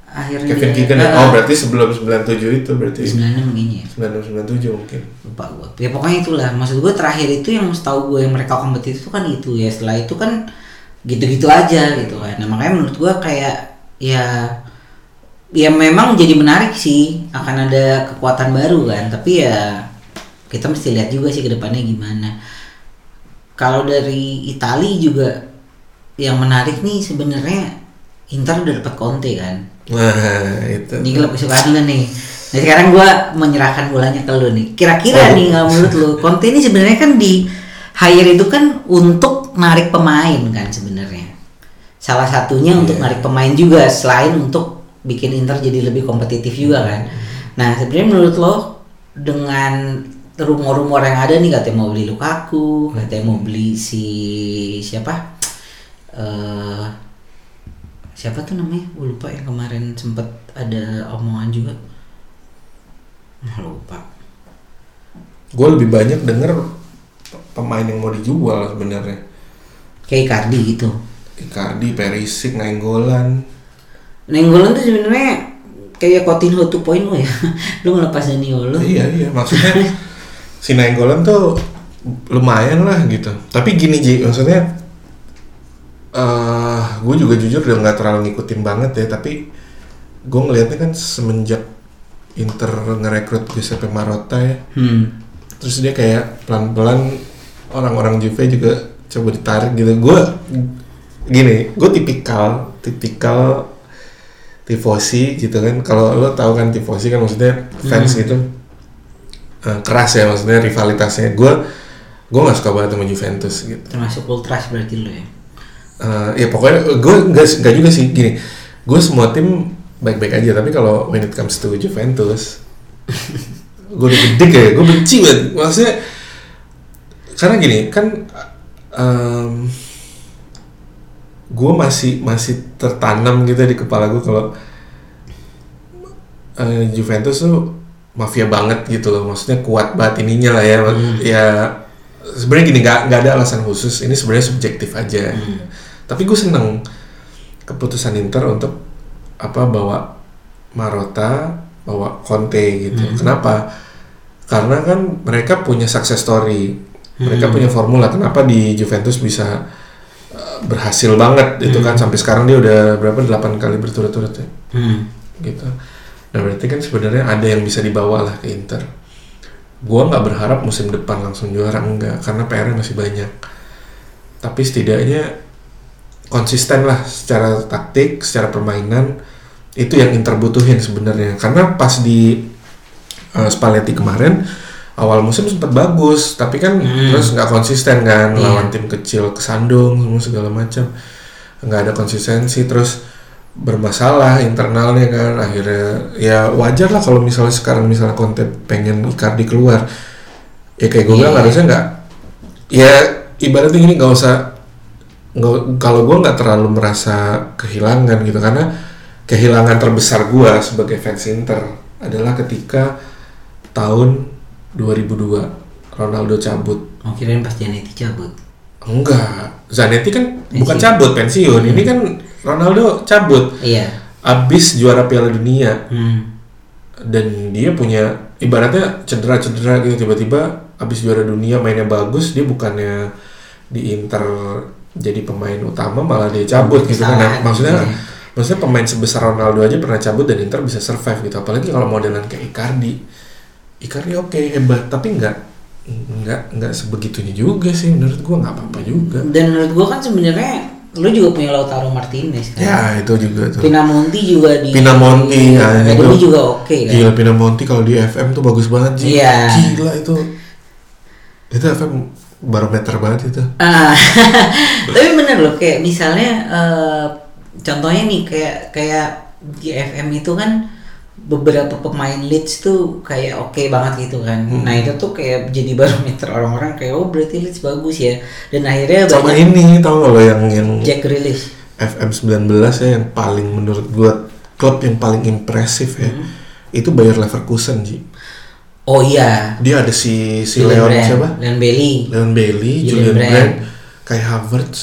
akhirnya
Kevin Keegan?
Ah,
Oh berarti sebelum 97 itu berarti
96 kayaknya ya.
96 97 mungkin.
lupa gue ya pokoknya itulah maksud gue terakhir itu yang setahu gue yang mereka kompetitif itu kan itu ya setelah itu kan gitu-gitu aja gitu kan nah makanya menurut gue kayak ya ya memang jadi menarik sih akan ada kekuatan baru kan tapi ya kita mesti lihat juga sih ke depannya gimana kalau dari Itali juga yang menarik nih sebenarnya Inter udah dapat Conte kan
Nah itu.
ini klub kesukaan lu nih. Nah sekarang gua menyerahkan bolanya ke lu nih. Kira-kira
Oh.
nih kalau menurut lu, Conte ini sebenarnya kan di hire itu kan untuk narik pemain kan sebenarnya. Salah satunya untuk narik pemain juga selain untuk bikin Inter jadi lebih kompetitif juga kan. Nah sebenarnya menurut lo dengan rumor-rumor yang ada nih katanya mau beli Lukaku, katanya mau beli si siapa? eh siapa tuh namanya? Gue lupa yang kemarin sempet ada omongan juga. Ah, lupa.
Gue lebih banyak denger pemain yang mau dijual sebenarnya.
Kayak Icardi gitu.
Icardi, Perisic, Nainggolan.
Nenggolan tuh sebenarnya kayak Coutinho 2.0 ya. Lu ngelepas Zaniolo.
Iya iya maksudnya si Nainggolan tuh lumayan lah gitu. Tapi gini Ji, maksudnya eh gue juga jujur udah nggak terlalu ngikutin banget ya, tapi gue ngelihatnya kan semenjak Inter ngerekrut Giuseppe Marotta ya,
Hmm.
terus dia kayak pelan-pelan orang-orang Juve juga coba ditarik gitu. Gue gini, gue tipikal, tipikal tifosi gitu kan. Kalau lo tahu kan tifosi kan maksudnya fans gitu eh, keras ya maksudnya rivalitasnya. Gue gue nggak suka banget sama Juventus gitu.
Termasuk ultras berarti lu ya.
Eh, ya pokoknya gue nggak juga sih gini. Gue semua tim baik-baik aja tapi kalau when it comes to Juventus gue udah gede kayak gue benci banget maksudnya karena gini kan em, gue masih masih tertanam gitu di kepala gue kalau eh, Juventus tuh mafia banget gitu loh. Maksudnya kuat banget ininya lah ya. Ya sebenarnya gini nggak nggak ada alasan khusus. Ini sebenarnya subjektif aja. Tapi gue seneng keputusan Inter untuk apa bawa Marotta bawa Conte gitu. Kenapa? Karena kan mereka punya success story. Mereka punya formula. Kenapa di Juventus bisa eh, berhasil banget itu kan? Sampai sekarang dia udah berapa? 8 kali berturut-turut ya?
Hmm.
gitu. Nah berarti kan sebenarnya ada yang bisa dibawa lah ke Inter. Gua nggak berharap musim depan langsung juara enggak karena PR-nya masih banyak. Tapi setidaknya konsisten lah secara taktik, secara permainan itu yang Inter butuhin sebenarnya. Karena pas di eh, Spalletti kemarin awal musim sempat bagus, tapi kan terus nggak konsisten kan
Iya.
lawan tim kecil kesandung semua segala macam nggak ada konsistensi terus bermasalah internalnya kan akhirnya ya wajar lah kalau misalnya sekarang misalnya Conte pengen Icardi keluar ya kayak gue bilang
Iya.
harusnya nggak ya ibaratnya gini nggak usah nggak kalau gue nggak terlalu merasa kehilangan gitu karena kehilangan terbesar gue sebagai fans Inter adalah ketika tahun 2002 Ronaldo cabut
Oh kirain pas Janetti cabut.
Enggak. Zanetti kan bukan
Pensiun.
cabut pensiun. Ini kan Ronaldo cabut.
Iya.
abis juara Piala Dunia.
Hmm.
dan dia punya ibaratnya cedera-cedera gitu. Tiba-tiba abis juara dunia mainnya bagus dia bukannya di Inter jadi pemain utama malah dia cabut gitu kan. Nah, maksudnya
iya.
maksudnya pemain sebesar Ronaldo aja pernah cabut dan Inter bisa survive gitu. Apalagi kalau modelan kayak Icardi. Icardi oke hebat. Tapi nggak nggak nggak sebegitunya juga sih menurut gua nggak apa-apa juga
Dan menurut gua kan sebenarnya lu juga punya Lautaro Martinez kan.
ya itu juga tuh
Pinamonti juga di
Pinamonti, ya, itu.
juga oke kan.
Gila Pinamonti kalau di FM tuh bagus banget sih.
Iya.
Gila itu. Itu FM barometer banget itu.
Ah, tapi bener loh kayak misalnya eh, contohnya nih kayak kayak di FM itu kan beberapa pemain Leeds tuh kayak oke banget gitu kan.
Hmm.
Nah itu tuh kayak jadi barometer orang-orang kayak oh berarti Leeds bagus ya. Dan akhirnya
Sama
banyak
ini tau gak lo yang yang
Jack Grealish.
FM 19 ya yang paling menurut gua klub yang paling impresif ya.
Hmm.
Itu Bayer Leverkusen Ji.
Oh iya.
Dia ada si si
Julian
Leon
Brand,
siapa?
Leon Bailey.
Leon Bailey,
Julian
Julian
Brand.
Brand, Kai Havertz.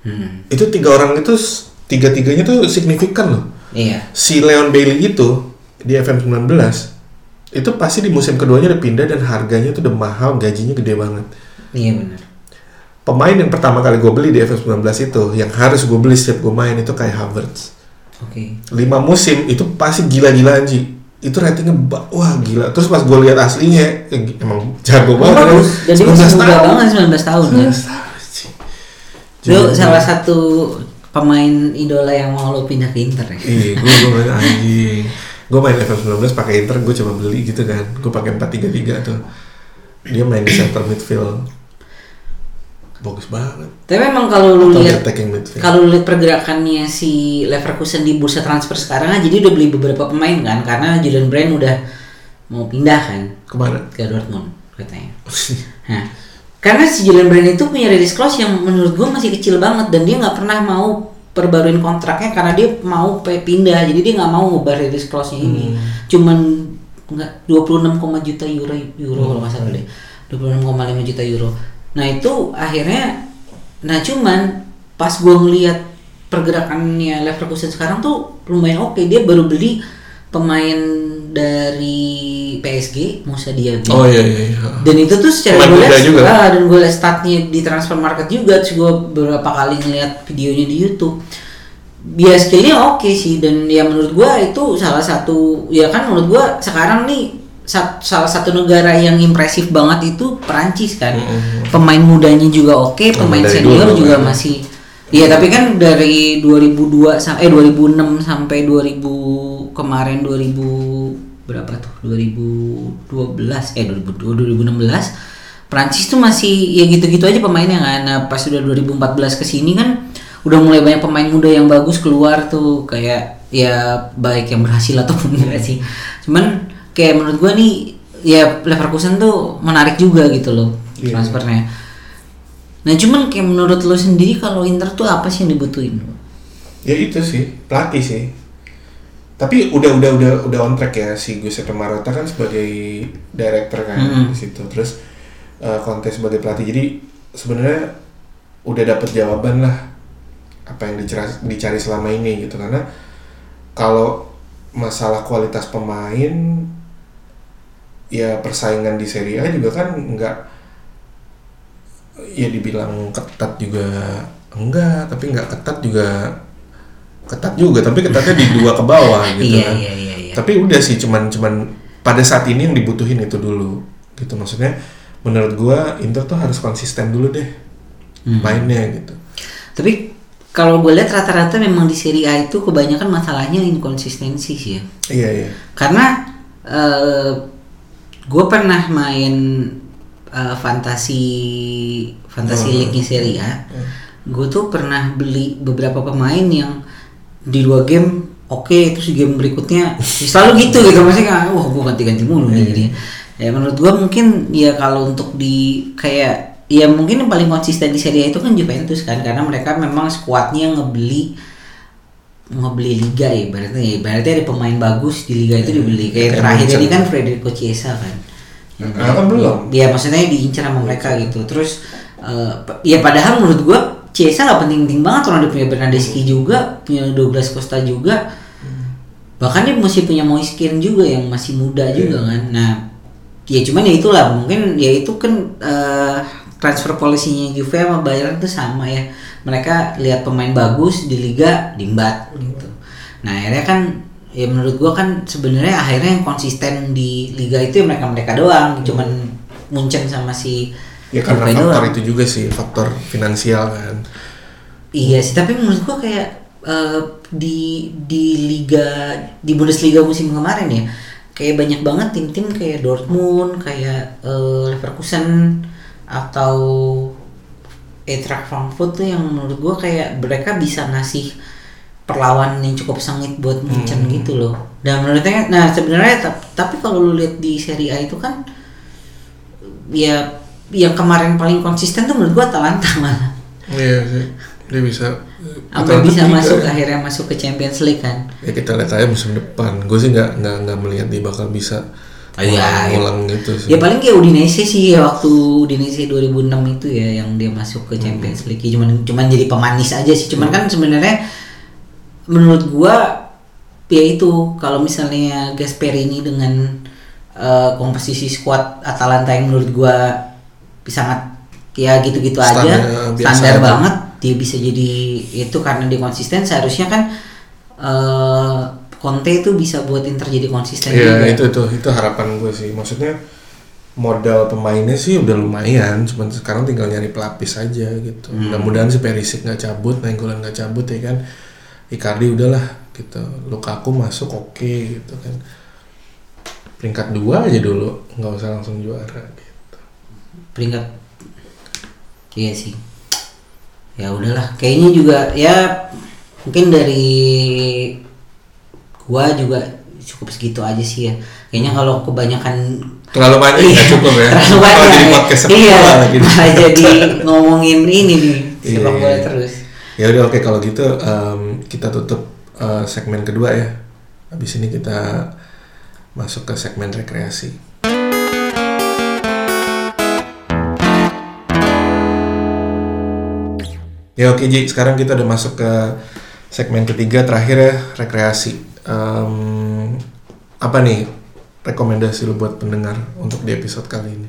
Hmm.
Itu tiga orang itu tiga-tiganya tuh signifikan loh.
Iya.
si Leon Bailey itu di FM 19 itu pasti di musim keduanya udah pindah dan harganya tuh udah mahal gajinya gede banget
Iya benar.
pemain yang pertama kali gue beli di FM 19 itu yang harus gue beli setiap gue main itu kayak Havertz
Oke.
lima musim itu pasti gila-gilaan Ji itu ratingnya wah gila terus pas gue lihat aslinya ya, emang jago
Oh,
banget
dia masih muda
tahun.
banget 19 tahun kan.
19 tahun, Ji.
Lu salah satu pemain idola yang mau lo pindah ke Inter ya.
Iya, gue gue anjing. Gue main FM 19 pakai Inter, gue coba beli gitu kan. Gue pakai 433 tuh. Dia main di center midfield. Bagus banget.
Tapi memang kalau lu lihat kalau lihat pergerakannya si Leverkusen di bursa transfer sekarang jadi udah beli beberapa pemain kan karena Julian Brand udah mau pindah kan
Ke mana?
ke Dortmund katanya. Nah, karena si Julian Brand itu punya release clause yang menurut gua masih kecil banget dan dia nggak pernah mau perbaruin kontraknya karena dia mau pindah. Jadi dia nggak mau ngubah release clause-nya ini. Cuman nggak 26, juta euro euro kalau nggak salah deh. 26,5 juta euro. Nah itu akhirnya nah cuman pas gua ngelihat pergerakannya Leverkusen sekarang tuh lumayan oke. Dia baru beli pemain dari PSG Musa Diaby
Oh iya iya. iya.
dan itu tuh secara gue lihat
juga.
ah, dan gue lihat statnya di transfer market juga terus gue beberapa kali ngeliat videonya di YouTube dia skillnya oke sih dan ya menurut gue itu salah satu ya kan menurut gue sekarang nih sat- salah satu negara yang impresif banget itu Perancis kan pemain mudanya juga oke pemain
dari
senior
dulu,
juga
kan.
masih Iya tapi kan dari 2002 sampai eh 2006 sampai 2000 kemarin 2000 berapa tuh 2012 eh 2002 2016 Prancis tuh masih ya gitu-gitu aja pemainnya kan. Nah, pas udah 2014 ke sini kan udah mulai banyak pemain muda yang bagus keluar tuh kayak ya baik yang berhasil ataupun enggak sih. Cuman kayak menurut gua nih ya Leverkusen tuh menarik juga gitu loh
Iya.
transfernya. Nah, cuman kayak menurut lo sendiri kalau Inter tuh apa sih yang dibutuhin?
Ya itu sih, pelatih sih. Tapi udah udah udah udah on track ya si Giuseppe Marotta kan sebagai director kan
Mm-mm.
di situ. Terus eh, Conte sebagai pelatih. Jadi sebenarnya udah dapet jawaban lah apa yang dicari, dicari selama ini gitu karena kalau masalah kualitas pemain ya persaingan di Serie A juga kan nggak ya dibilang ketat juga enggak tapi nggak ketat juga ketat juga tapi ketatnya di dua ke bawah gitu
Iya,
kan
iya, iya, iya.
tapi udah sih cuman cuman pada saat ini yang dibutuhin itu dulu gitu maksudnya menurut gua Inter tuh harus konsisten dulu deh
Hmm.
mainnya gitu
Tapi kalau gue lihat rata-rata memang di Serie A itu kebanyakan masalahnya inkonsistensi sih ya.
iya iya
Karena eh gue pernah main eh, fantasi fantasi
Oh.
league Serie A. Gue tuh pernah beli beberapa pemain yang di dua game oke terus di game berikutnya ya selalu gitu gitu maksudnya wah gue ganti-ganti mulu nih jadi ya menurut gue mungkin ya kalau untuk di kayak ya mungkin yang paling konsisten di Serie A itu kan Juventus kan karena mereka memang skuadnya ngebeli ngebeli liga ya berarti ya. Berarti ada pemain bagus di liga itu dibeli. Kayak
Kayak
terakhir ini kan Federico Chiesa kan.
Nah, kan belum.
ya maksudnya diincar sama mereka gitu. Terus eh, pa- ya padahal menurut gua Chiesa nggak penting-penting banget. Orang dia punya Bernardeschi juga punya Douglas Costa juga. Bahkan dia masih punya Moiskin juga yang masih muda juga kan. Nah ya cuman ya itulah. Mungkin ya itu kan eh, transfer polisinya Juve sama Bayern tuh sama ya. Mereka lihat pemain bagus di liga dimbat gitu. Nah akhirnya kan ya menurut gua kan sebenarnya akhirnya yang konsisten di liga itu ya mereka mereka doang. Cuman Munchen sama si
ya karena
Juve
faktor
doang.
itu juga sih faktor finansial kan
Iya sih, tapi menurut gua kayak eh, di di liga di Bundesliga musim kemarin ya, kayak banyak banget tim-tim kayak Dortmund, kayak eh, Leverkusen atau Eintracht Frankfurt tuh yang menurut gua kayak mereka bisa ngasih perlawanan yang cukup sengit buat Munchen gitu loh. Dan menurutnya, nah sebenarnya tap- tapi kalau lu lihat di Serie A itu kan ya yang kemarin paling konsisten tuh menurut gua Atalanta malah
iya sih. Dia bisa
sampai
Atalanta
bisa masuk
ya.
akhirnya masuk ke Champions League kan.
Ya kita lihat aja musim depan. Gue sih nggak nggak nggak melihat dia bakal bisa
Oh, iya,
ngulang gitu sih.
Ya paling kayak Udinese sih ya waktu Udinese 2006 itu ya yang dia masuk ke Champions League. Ya, cuman cuman jadi pemanis aja sih. Cuman kan sebenarnya menurut gua ya itu kalau misalnya Gasperini dengan eh, komposisi squad Atalanta yang menurut gua sangat ya gitu-gitu aja.
Standar, aja.
banget. Dia bisa jadi itu karena dia konsisten. Seharusnya kan eh Conte itu bisa buat Inter jadi konsisten juga.
Iya itu itu itu harapan gue sih. Maksudnya modal pemainnya sih udah lumayan. Cuman sekarang tinggal nyari pelapis aja gitu.
Hmm.
mudah-mudahan si Perisic nggak cabut Nainggolan nggak cabut ya kan? Icardi udahlah gitu. Lukaku masuk oke gitu kan. Peringkat dua aja dulu. Nggak usah langsung juara
peringkat. Iya sih. Ya udahlah kayaknya juga ya mungkin dari gua juga cukup segitu aja sih ya. Kayaknya kalau kebanyakan
terlalu banyak nggak cukup ya?
terlalu
Kalau
banyak
jadi podcast
iya
gitu?
malah jadi ngomongin ini nih
Iya,
sepak bola
iya.
terus.
Ya udah oke kalau gitu em, kita tutup eh, segmen kedua ya. Habis ini kita masuk ke segmen rekreasi ya oke Ji sekarang kita udah masuk ke segmen ketiga terakhir ya rekreasi. Em, apa nih rekomendasi lu buat pendengar untuk di episode kali ini?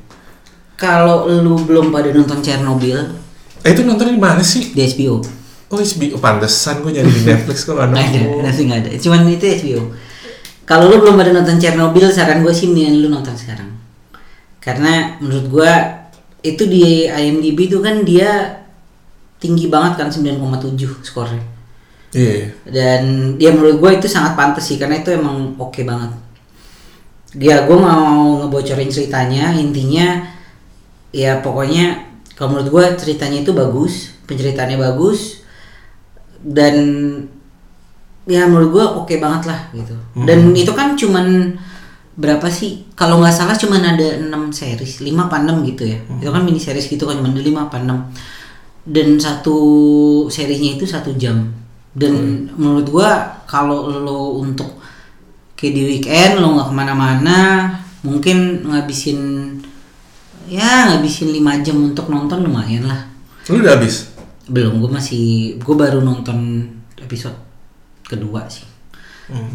Kalau lu belum pada nonton Chernobyl
eh itu nonton di mana sih?
di HBO
oh HBO pantesan gue nyari di Netflix kok nggak
nggak ada nanti nggak ada. Cuman itu HBO kalau lu belum pada nonton Chernobyl saran gue sih mendingan lu nonton sekarang. Karena menurut gue itu di IMDb itu kan dia tinggi banget kan 9,7 skornya.
Iya,
dan dia menurut gue itu sangat pantas sih karena itu emang oke banget. Dia gue mau ngebocorin ceritanya intinya ya pokoknya kalau menurut gue ceritanya itu bagus penceritaannya bagus dan ya menurut gue oke banget lah gitu. Dan itu kan cuman berapa sih? Kalau nggak salah cuman ada 6 series 5 apa 6 gitu ya. Itu kan mini series gitu kan cuman ada 5 apa 6 dan satu serinya itu satu jam. Dan menurut gua kalau lo untuk kayak di weekend lo nggak ke mana-mana mungkin ngabisin ya ngabisin 5 jam untuk nonton lumayan lah.
Lu udah habis?
belum gue masih gue baru nonton episode kedua sih.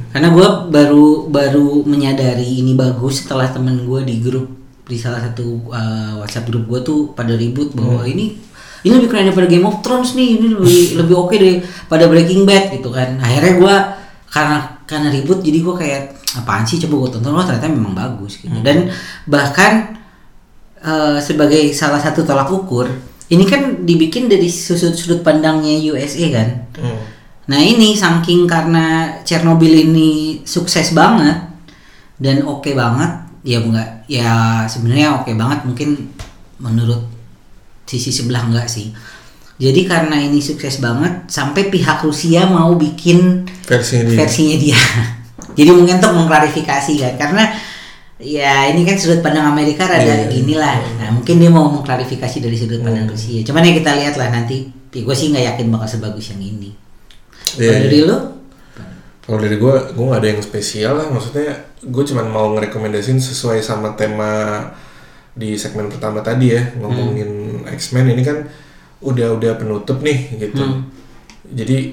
Karena gue baru baru menyadari ini bagus setelah temen gue di grup di salah satu uh, WhatsApp grup gue tuh pada ribut bahwa ini ini lebih keren daripada Game of Thrones nih ini lebih lebih oke deh pada Breaking Bad gitu kan. Akhirnya gue karena karena ribut jadi gue kayak apaan sih coba gue tonton. Oh ternyata memang bagus gitu. Dan bahkan eh, sebagai salah satu tolak ukur ini kan dibikin dari sudut sudut pandangnya USA kan?
Hmm.
Nah ini saking karena Chernobyl ini sukses banget dan oke banget, ya enggak, ya sebenarnya oke banget mungkin menurut sisi sebelah enggak sih. Jadi karena ini sukses banget sampai pihak Rusia mau bikin
Versinya dia.
versinya dia. Jadi mungkin untuk mengklarifikasi kan karena ya ini kan sudut pandang Amerika rada
Iya.
gini lah. Nah mungkin dia mau mengklarifikasi dari sudut pandang Rusia. Cuman ya kita lihat lah nanti. gue sih nggak yakin bakal sebagus yang ini.
Iya,
Kalau dari
iya.
lo?
Kalau dari gue, gue gak ada yang spesial lah. Maksudnya, gue cuma mau ngerekomendasiin sesuai sama tema di segmen pertama tadi ya, ngomongin X-Men ini kan udah udah penutup nih gitu. Jadi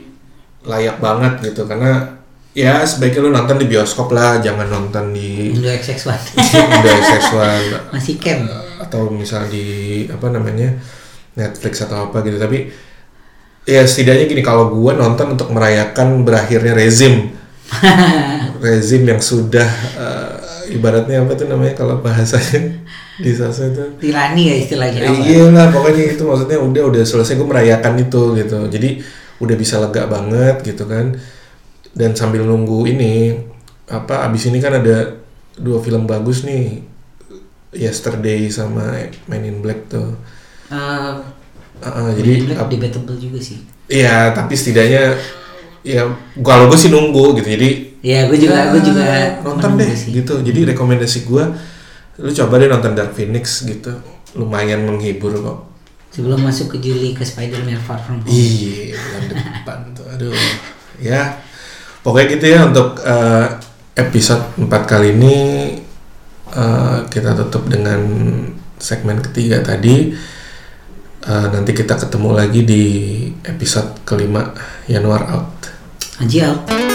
layak banget gitu karena ya sebaiknya lu nonton di bioskop lah, jangan nonton di
Indo XX1
Indo seksual
masih camp.
atau misal di apa namanya Netflix atau apa gitu. Tapi ya setidaknya gini kalau gue nonton untuk merayakan berakhirnya rezim rezim yang sudah eh, ibaratnya apa tuh namanya kalau bahasanya di sasa itu
Tirani ya istilahnya.
Eh, iya lah pokoknya itu maksudnya udah udah selesai gue merayakan itu gitu jadi udah bisa lega banget gitu kan dan sambil nunggu ini apa abis ini kan ada dua film bagus nih Yesterday sama Men in Black tuh Uh, uh, jadi
Black
ap-
debatable juga sih.
Iya, tapi setidaknya ya kalau gue sih nunggu gitu. Jadi
Iya, gue juga,
ya,
gue juga
nonton deh
sih.
gitu. Jadi rekomendasi gue, lu coba deh nonton Dark Phoenix gitu. Lumayan menghibur kok.
Sebelum masuk ke Juli ke Spider-Man Far From Home.
Iya, bulan depan tuh. Aduh. Ya. Pokoknya gitu ya untuk eh, episode 4 kali ini eh, kita tutup dengan segmen ketiga tadi. Eh, nanti kita ketemu lagi di episode kelima Januar out.
Anji out.